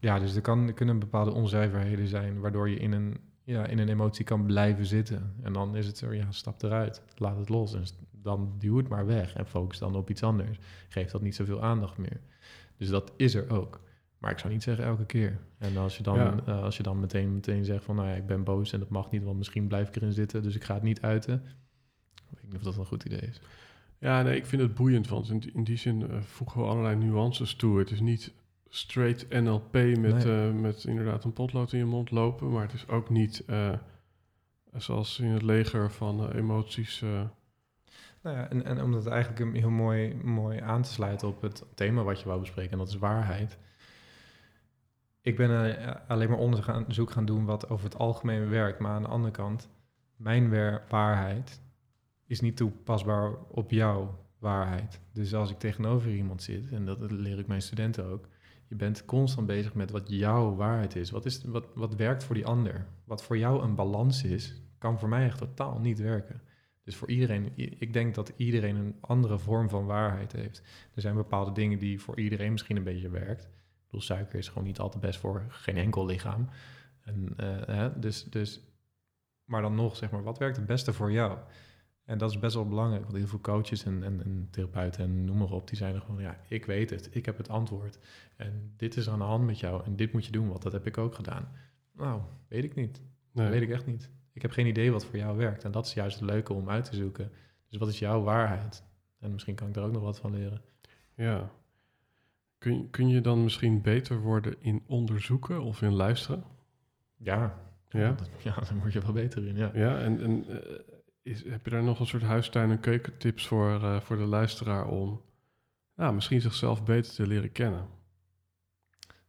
ja, dus er, kan, er kunnen bepaalde onzuiverheden zijn, waardoor je in een ja, in een emotie kan blijven zitten. En dan is het zo, ja, stap eruit. Laat het los. En dan duw het maar weg. En focus dan op iets anders. Geef dat niet zoveel aandacht meer. Dus dat is er ook. Maar ik zou niet zeggen elke keer. En als je dan, Ja. eh, als je dan meteen, meteen zegt van... nou ja, ik ben boos en dat mag niet... want misschien blijf ik erin zitten... dus ik ga het niet uiten. Ik weet niet of dat een goed idee is. Ja, nee, ik vind het boeiend, want in, die- in die zin eh, voegen we allerlei nuances toe. Het is niet straight NLP met, Nee. eh, met inderdaad een potlood in je mond lopen, maar het is ook niet eh, zoals in het leger van eh, emoties. Nou ja, en, en om dat eigenlijk een heel mooi, mooi aan te sluiten op het thema wat je wou bespreken, en dat is waarheid. Ik ben alleen maar onderzoek gaan doen wat over het algemeen werkt, maar aan de andere kant, mijn waarheid is niet toepasbaar op jouw waarheid. Dus als ik tegenover iemand zit, en dat leer ik mijn studenten ook, je bent constant bezig met wat jouw waarheid is. Wat, is wat, wat werkt voor die ander? Wat voor jou een balans is, kan voor mij echt totaal niet werken. Dus voor iedereen, ik denk dat iedereen een andere vorm van waarheid heeft. Er zijn bepaalde dingen die voor iedereen misschien een beetje werkt. Ik bedoel, suiker is gewoon niet altijd best voor geen enkel lichaam. En, eh, dus, dus, maar dan nog, zeg maar, wat werkt het beste voor jou? En dat is best wel belangrijk, want heel veel coaches en, en, en therapeuten en noem maar op, die zijn er gewoon, ja, ik weet het, ik heb het antwoord. En dit is aan de hand met jou en dit moet je doen, want dat heb ik ook gedaan. Nou, weet ik niet. nee. Dat weet ik echt niet. Ik heb geen idee wat voor jou werkt. En dat is juist het leuke om uit te zoeken. Dus wat is jouw waarheid? En misschien kan ik daar ook nog wat van leren. Ja. Kun, kun je dan misschien beter worden in onderzoeken of in luisteren? Ja. Ja? Ja, daar word je wel beter in, ja. Ja, en, en eh, is, heb je daar nog een soort huistuin- en keukentips voor, eh, voor de luisteraar om nou, misschien zichzelf beter te leren kennen?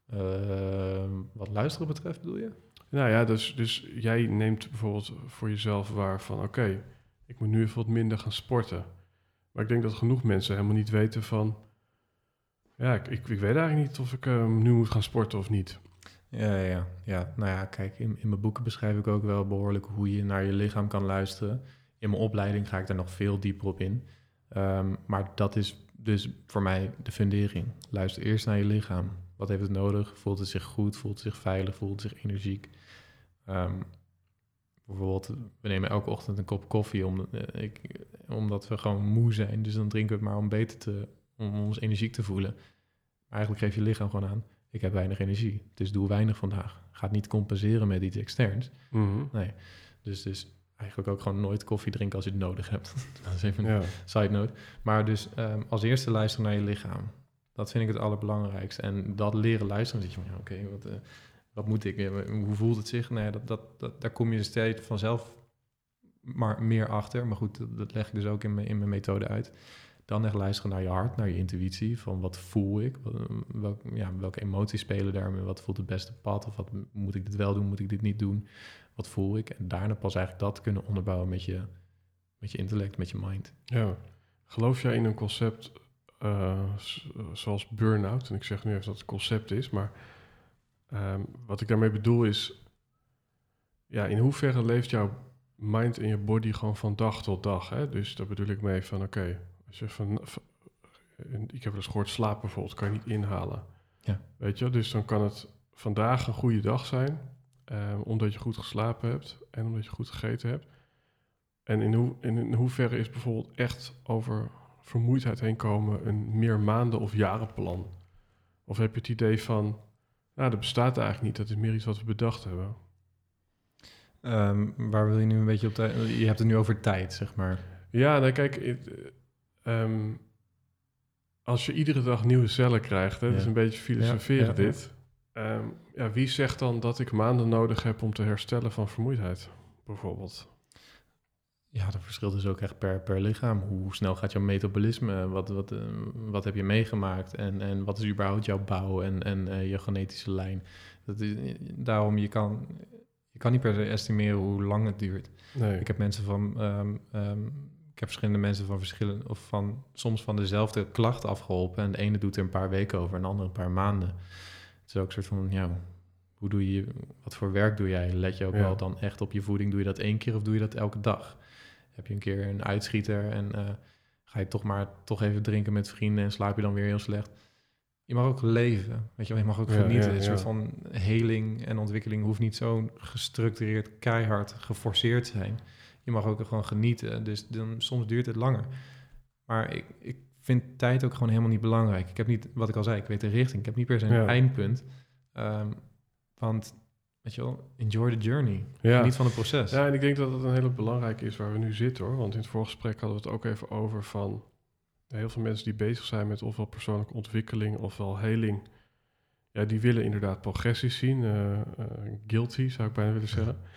Ehm, wat luisteren betreft bedoel je? Nou ja, dus, dus jij neemt bijvoorbeeld voor jezelf waar van... oké, ik moet nu even wat minder gaan sporten. Maar ik denk dat genoeg mensen helemaal niet weten van... ja, ik, ik, ik weet eigenlijk niet of ik eh, nu moet gaan sporten of niet. Ja, ja, ja. ja. Nou ja, kijk, in, in mijn boeken beschrijf ik ook wel behoorlijk hoe je naar je lichaam kan luisteren. In mijn opleiding ga ik daar nog veel dieper op in. Ehm, maar dat is dus voor mij de fundering. Luister eerst naar je lichaam. Wat heeft het nodig? Voelt het zich goed? Voelt het zich veilig? Voelt het zich energiek? Ehm, bijvoorbeeld, we nemen elke ochtend een kop koffie om, eh, ik, omdat we gewoon moe zijn. Dus dan drinken we het maar om beter te, om ons energiek te voelen. Maar eigenlijk geeft je lichaam gewoon aan, ik heb weinig energie, dus doe weinig vandaag. Ga het niet compenseren met iets externs. Mhm. Nee. Dus, dus eigenlijk ook gewoon nooit koffie drinken als je het nodig hebt. dat is even een Ja. side note. Maar dus ehm, als eerste luisteren naar je lichaam. Dat vind ik het allerbelangrijkste. En dat leren luisteren, dan zit je van, ja, oké, wat, eh, wat moet ik? Eh, Hoe voelt het zich? Nee, dat, dat, dat, daar kom je steeds vanzelf maar meer achter. Maar goed, dat, dat leg ik dus ook in mijn, in mijn methode uit. Dan echt luisteren naar je hart, naar je intuïtie. Van wat voel ik? Welk, ja, welke emoties spelen daar? Wat voelt het beste pad? Of wat moet ik dit wel doen? Moet ik dit niet doen? Wat voel ik? En daarna pas eigenlijk dat kunnen onderbouwen met je, met je intellect, met je mind. Ja. Geloof jij in een concept eh, zoals burn-out? En ik zeg nu even dat het concept is, maar ehm, wat ik daarmee bedoel is... Ja, in hoeverre leeft jouw mind en je body gewoon van dag tot dag? Hè? Dus daar bedoel ik mee van, oké, als je van... van- ik heb eens gehoord, slaap bijvoorbeeld kan je niet inhalen. Ja. Weet je, dus dan kan het vandaag een goede dag zijn... ehm, omdat je goed geslapen hebt en omdat je goed gegeten hebt. En in, hoe, in, in hoeverre is bijvoorbeeld echt over vermoeidheid heen komen een meer maanden of jarenplan? Of heb je het idee van, nou, dat bestaat eigenlijk niet, dat is meer iets wat we bedacht hebben? Ehm, waar wil je nu een beetje op tijd? Je hebt het nu over tijd, zeg maar. Ja, nou kijk, eh, ehm, als je iedere dag nieuwe cellen krijgt, hè, dat is een beetje filosoferen Ja, ja, ja. dit. Ja, wie zegt dan dat ik maanden nodig heb om te herstellen van vermoeidheid, bijvoorbeeld? Ja, dat verschilt dus ook echt per, per lichaam. Hoe snel gaat jouw metabolisme? Wat, wat, eh, wat heb je meegemaakt? En, en wat is überhaupt jouw bouw en, en eh, je genetische lijn? Dat is, daarom, je kan, je kan niet per se estimeren hoe lang het duurt. Nee. Ik heb mensen van... ehm, ehm, ik heb verschillende mensen van verschillende... of van soms van dezelfde klacht afgeholpen. En de ene doet er een paar weken over en de andere een paar maanden. Het is ook een soort van, ja... Hoe doe je, wat voor werk doe jij? Let je ook Ja. wel dan echt op je voeding? Doe je dat één keer of doe je dat elke dag? Heb je een keer een uitschieter en eh, ga je toch maar toch even drinken met vrienden en slaap je dan weer heel slecht? je mag ook leven. Weet je, je mag ook genieten. ja, Een soort van heling en ontwikkeling hoeft niet zo gestructureerd, keihard, geforceerd te zijn. Je mag ook gewoon genieten. Dus dan, soms duurt het langer. Maar ik, ik vind tijd ook gewoon helemaal niet belangrijk. Ik heb niet, wat ik al zei, ik weet de richting. Ik heb niet per se een Ja. eindpunt. Ehm, want, weet je wel, enjoy the journey. Ja. Niet van het proces. Ja, en ik denk dat het een hele belangrijke is waar we nu zitten hoor. Want in het vorige gesprek hadden we het ook even over van heel veel mensen die bezig zijn met ofwel persoonlijke ontwikkeling ofwel heling. Ja, die willen inderdaad progressies zien. eh, eh, guilty zou ik bijna willen zeggen.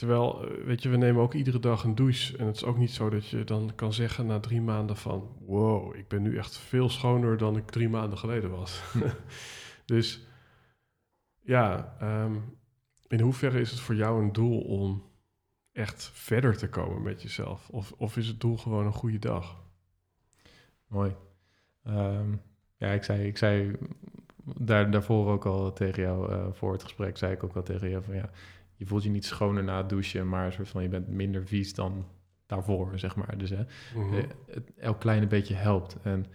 Terwijl, eh, weet je, we nemen ook iedere dag een douche. En het is ook niet zo dat je dan kan zeggen na drie maanden van... wow, ik ben nu echt veel schoner dan ik drie maanden geleden was. dus ja, ehm, in hoeverre is het voor jou een doel om echt verder te komen met jezelf? Of, of is het doel gewoon een goede dag? Mooi. Ehm, ja, ik zei, ik zei daar, daarvoor ook al tegen jou, eh, voor het gesprek, zei ik ook al tegen jou van ja, je voelt je niet schoner na het douchen, maar een soort van je bent minder vies dan daarvoor, zeg maar. Dus hè, Mhm. eh, het, elk kleine beetje helpt. En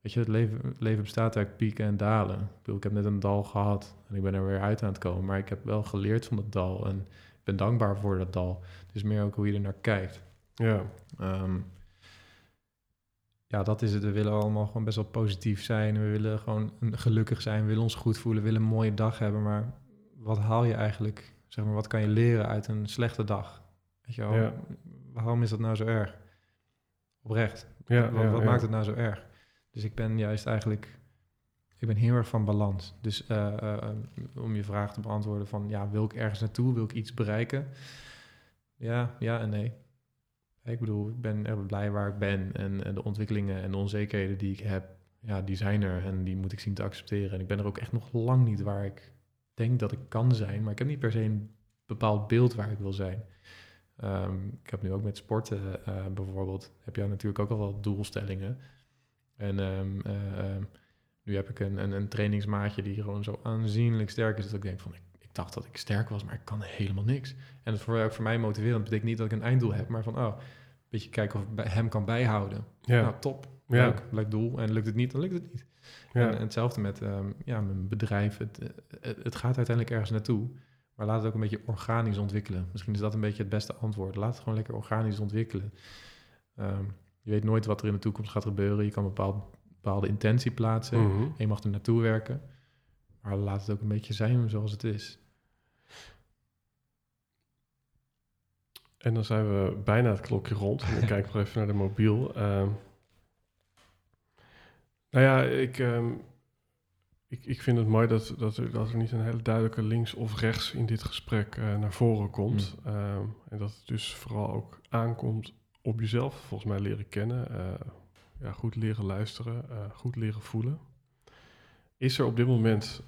weet je, het leven, het leven bestaat uit pieken en dalen. Ik, bedoel, ik heb net een dal gehad en ik ben er weer uit aan het komen, maar ik heb wel geleerd van dat dal en ik ben dankbaar voor dat dal. Dus meer ook hoe je er naar kijkt. Ja, Ehm, ja, dat is het. We willen allemaal gewoon best wel positief zijn. We willen gewoon gelukkig zijn. We willen ons goed voelen. We willen een mooie dag hebben. Maar wat haal je eigenlijk? Zeg maar, wat kan je leren uit een slechte dag? Weet je wel? Ja. Waarom is dat nou zo erg? Oprecht. ja, wat maakt het nou zo erg? Dus ik ben juist eigenlijk... Ik ben heel erg van balans. Dus eh, eh, eh, om je vraag te beantwoorden van... Ja, wil ik ergens naartoe? Wil ik iets bereiken? Ja, ja en nee. Ik bedoel, ik ben erg blij waar ik ben. En, en de ontwikkelingen en de onzekerheden die ik heb... Ja, die zijn er en die moet ik zien te accepteren. En ik ben er ook echt nog lang niet waar ik denk dat ik kan zijn. Maar ik heb niet per se een bepaald beeld waar ik wil zijn. Ehm, ik heb nu ook met sporten eh, bijvoorbeeld, heb jij natuurlijk ook al wel doelstellingen. En ehm, eh, ehm, nu heb ik een, een, een trainingsmaatje die gewoon zo aanzienlijk sterk is dat ik denk van, ik, ik dacht dat ik sterk was, maar ik kan helemaal niks. En dat voor, ook voor mij motiverend betekent niet dat ik een einddoel heb, maar van, oh, een beetje kijken of ik bij hem kan bijhouden. Ja, Nou, top. Ja. Leuk, leuk doel. En lukt het niet, dan lukt het niet. Ja. En, en hetzelfde met ehm, ja, mijn bedrijf. Het, eh, het, het gaat uiteindelijk ergens naartoe. Maar laat het ook een beetje organisch ontwikkelen. Misschien is dat een beetje het beste antwoord. Laat het gewoon lekker organisch ontwikkelen. Ehm, je weet nooit wat er in de toekomst gaat gebeuren. Je kan een bepaald, bepaalde intentie plaatsen. Mhm. En je mag er naartoe werken. Maar laat het ook een beetje zijn zoals het is. En dan zijn we bijna het klokje rond. En ik kijk nog even naar de mobiel. Ehm, nou ja, ik, ehm, ik, ik vind het mooi dat, dat, er, dat er niet een hele duidelijke links of rechts in dit gesprek eh, naar voren komt. Ehm, en dat het dus vooral ook aankomt op jezelf, volgens mij leren kennen. eh, ja, goed leren luisteren, eh, goed leren voelen. Is er op dit moment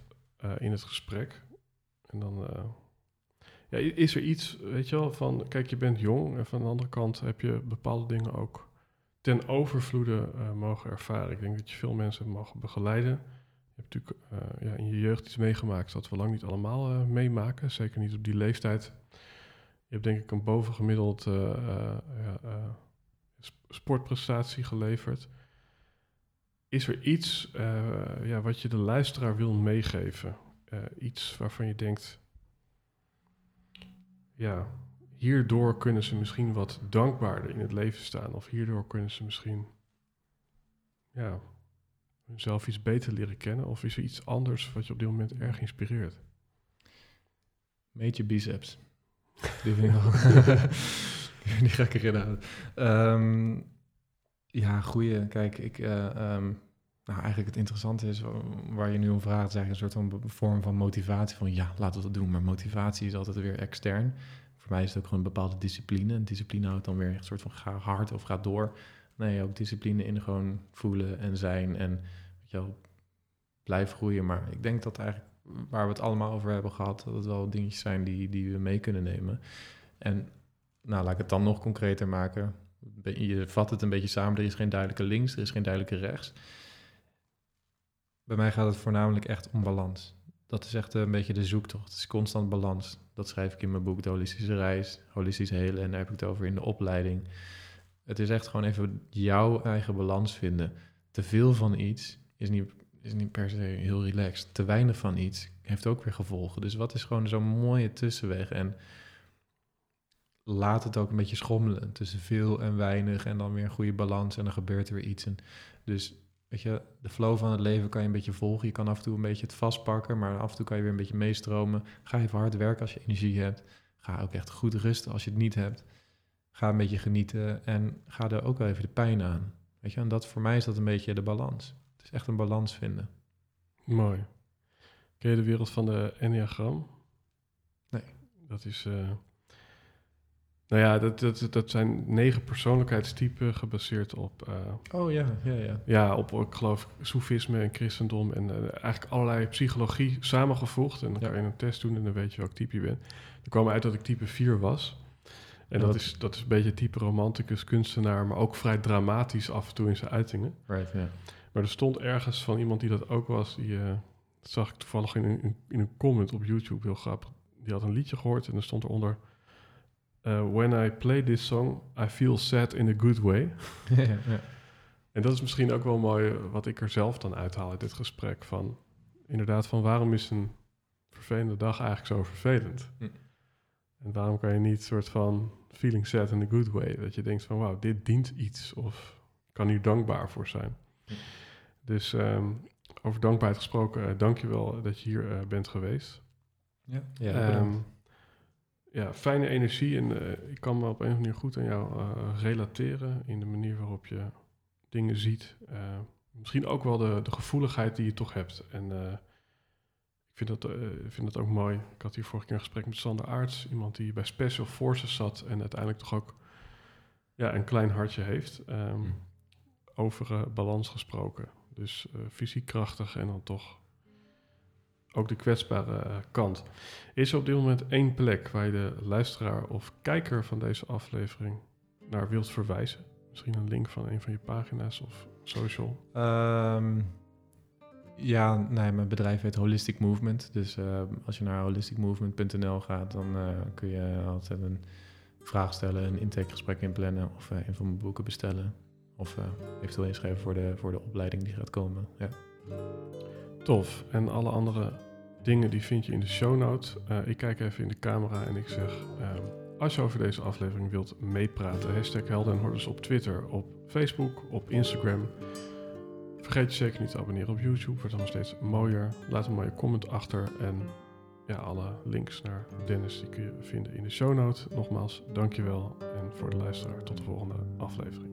in het gesprek, en dan ja, is er iets, weet je wel, van kijk, je bent jong en van de andere kant heb je bepaalde dingen ook ten overvloede eh, mogen ervaren. Ik denk dat je veel mensen mogen begeleiden. Je hebt natuurlijk eh, ja, in je jeugd iets meegemaakt dat we lang niet allemaal eh, meemaken, zeker niet op die leeftijd. Je hebt denk ik een bovengemiddeld sportprestatie geleverd. Is er iets ja, wat je de luisteraar wil meegeven? Iets waarvan je denkt, ja, hierdoor kunnen ze misschien wat dankbaarder in het leven staan. Of hierdoor kunnen ze misschien ja, hunzelf iets beter leren kennen. Of is er iets anders wat je op dit moment erg inspireert? Meet je biceps. Die vind ik wel... Die ga ik erin houden. Ehm, ja, goeie. Kijk, ik... eh, ehm, nou, eigenlijk het interessante is, wa- waar je nu om vraagt, is eigenlijk een soort van vorm van motivatie. Van ja, laten we dat doen. Maar motivatie is altijd weer extern. Voor mij is het ook gewoon een bepaalde discipline. En discipline houdt dan weer een soort van ga hard of ga door. Nee, ook discipline in gewoon voelen en zijn. En weet je blijf groeien. Maar ik denk dat eigenlijk waar we het allemaal over hebben gehad, dat het wel dingetjes zijn die, die we mee kunnen nemen. En nou, laat ik het dan nog concreter maken. Je vat het een beetje samen. Er is geen duidelijke links, er is geen duidelijke rechts. Bij mij gaat het voornamelijk echt om balans. Dat is echt een beetje de zoektocht. Het is constant balans. Dat schrijf ik in mijn boek De Holistische Reis, Holistisch Helen. En daar heb ik het over in de opleiding. Het is echt gewoon even jouw eigen balans vinden. Te veel van iets is niet, is niet per se heel relaxed. Te weinig van iets heeft ook weer gevolgen. Dus wat is gewoon zo'n mooie tussenweg? En laat het ook een beetje schommelen tussen veel en weinig en dan weer een goede balans en dan gebeurt er weer iets. En dus weet je, de flow van het leven kan je een beetje volgen. Je kan af en toe een beetje het vastpakken, maar af en toe kan je weer een beetje meestromen. Ga even hard werken als je energie hebt. Ga ook echt goed rusten als je het niet hebt. Ga een beetje genieten en ga er ook wel even de pijn aan. Weet je, en dat voor mij is dat een beetje de balans. Het is echt een balans vinden. Mooi. Ken je de wereld van de Enneagram? Nee. Dat is... eh, nou ja, dat, dat, dat zijn negen persoonlijkheidstypen gebaseerd op... eh, Oh ja, ja, ja. ja, op, ik geloof, soefisme en christendom en eh, eigenlijk allerlei psychologie samengevoegd. En dan Ja. kan je een test doen en dan weet je welk type je bent. Er kwam uit dat ik type 4 was. En dat, is, dat is een beetje type romanticus, kunstenaar, maar ook vrij dramatisch af en toe in zijn uitingen. Right, ja. Maar er stond ergens van iemand die dat ook was, die eh, zag ik toevallig in een, in een comment op YouTube, heel grappig. Die had een liedje gehoord en er stond eronder... eh, When I play this song, I feel sad in a good way. ja, ja. En dat is misschien ook wel mooi eh, wat ik er zelf dan uithaal uit dit gesprek. Van inderdaad, van waarom is een vervelende dag eigenlijk zo vervelend? Hm. En waarom kan je niet soort van feeling sad in a good way? Dat je denkt van wauw, dit dient iets of kan hier dankbaar voor zijn. Hm. Dus ehm, over dankbaarheid gesproken, eh, dank je wel dat je hier eh, bent geweest. Ja, ja, Ehm, bedankt. Ja, fijne energie en eh, ik kan me op een of andere manier goed aan jou eh, relateren in de manier waarop je dingen ziet. Eh, misschien ook wel de, de gevoeligheid die je toch hebt. En ik vind dat, vind dat ook mooi. Ik had hier vorige keer een gesprek met Sander Aarts, iemand die bij Special Forces zat en uiteindelijk toch ook ja, een klein hartje heeft. Ehm, Hm. Over balans gesproken. Dus fysiek krachtig en dan toch ook de kwetsbare eh, kant. Is er op dit moment één plek waar je de luisteraar of kijker van deze aflevering naar wilt verwijzen? Misschien een link van een van je pagina's of social. Ehm, ja, nee, mijn bedrijf heet Holistic Movement. Dus ehm, als je naar holisticmovement.nl gaat, dan eh, kun je altijd een vraag stellen, een intakegesprek inplannen of eh, een van mijn boeken bestellen. Of eventueel inschrijven voor de, voor de opleiding die gaat komen. Ja. Tof. En alle andere dingen die vind je in de show notes. Eh, ik kijk even in de camera en ik zeg... ehm, als je over deze aflevering wilt meepraten... hashtag Helden en Hordes op Twitter, op Facebook, op Instagram... Vergeet je zeker niet te abonneren op YouTube. Wordt dan steeds mooier. Laat een mooie comment achter. En ja, alle links naar Dennis die kun je vinden in de show notes. Nogmaals, dankjewel. En voor de luisteraar tot de volgende aflevering.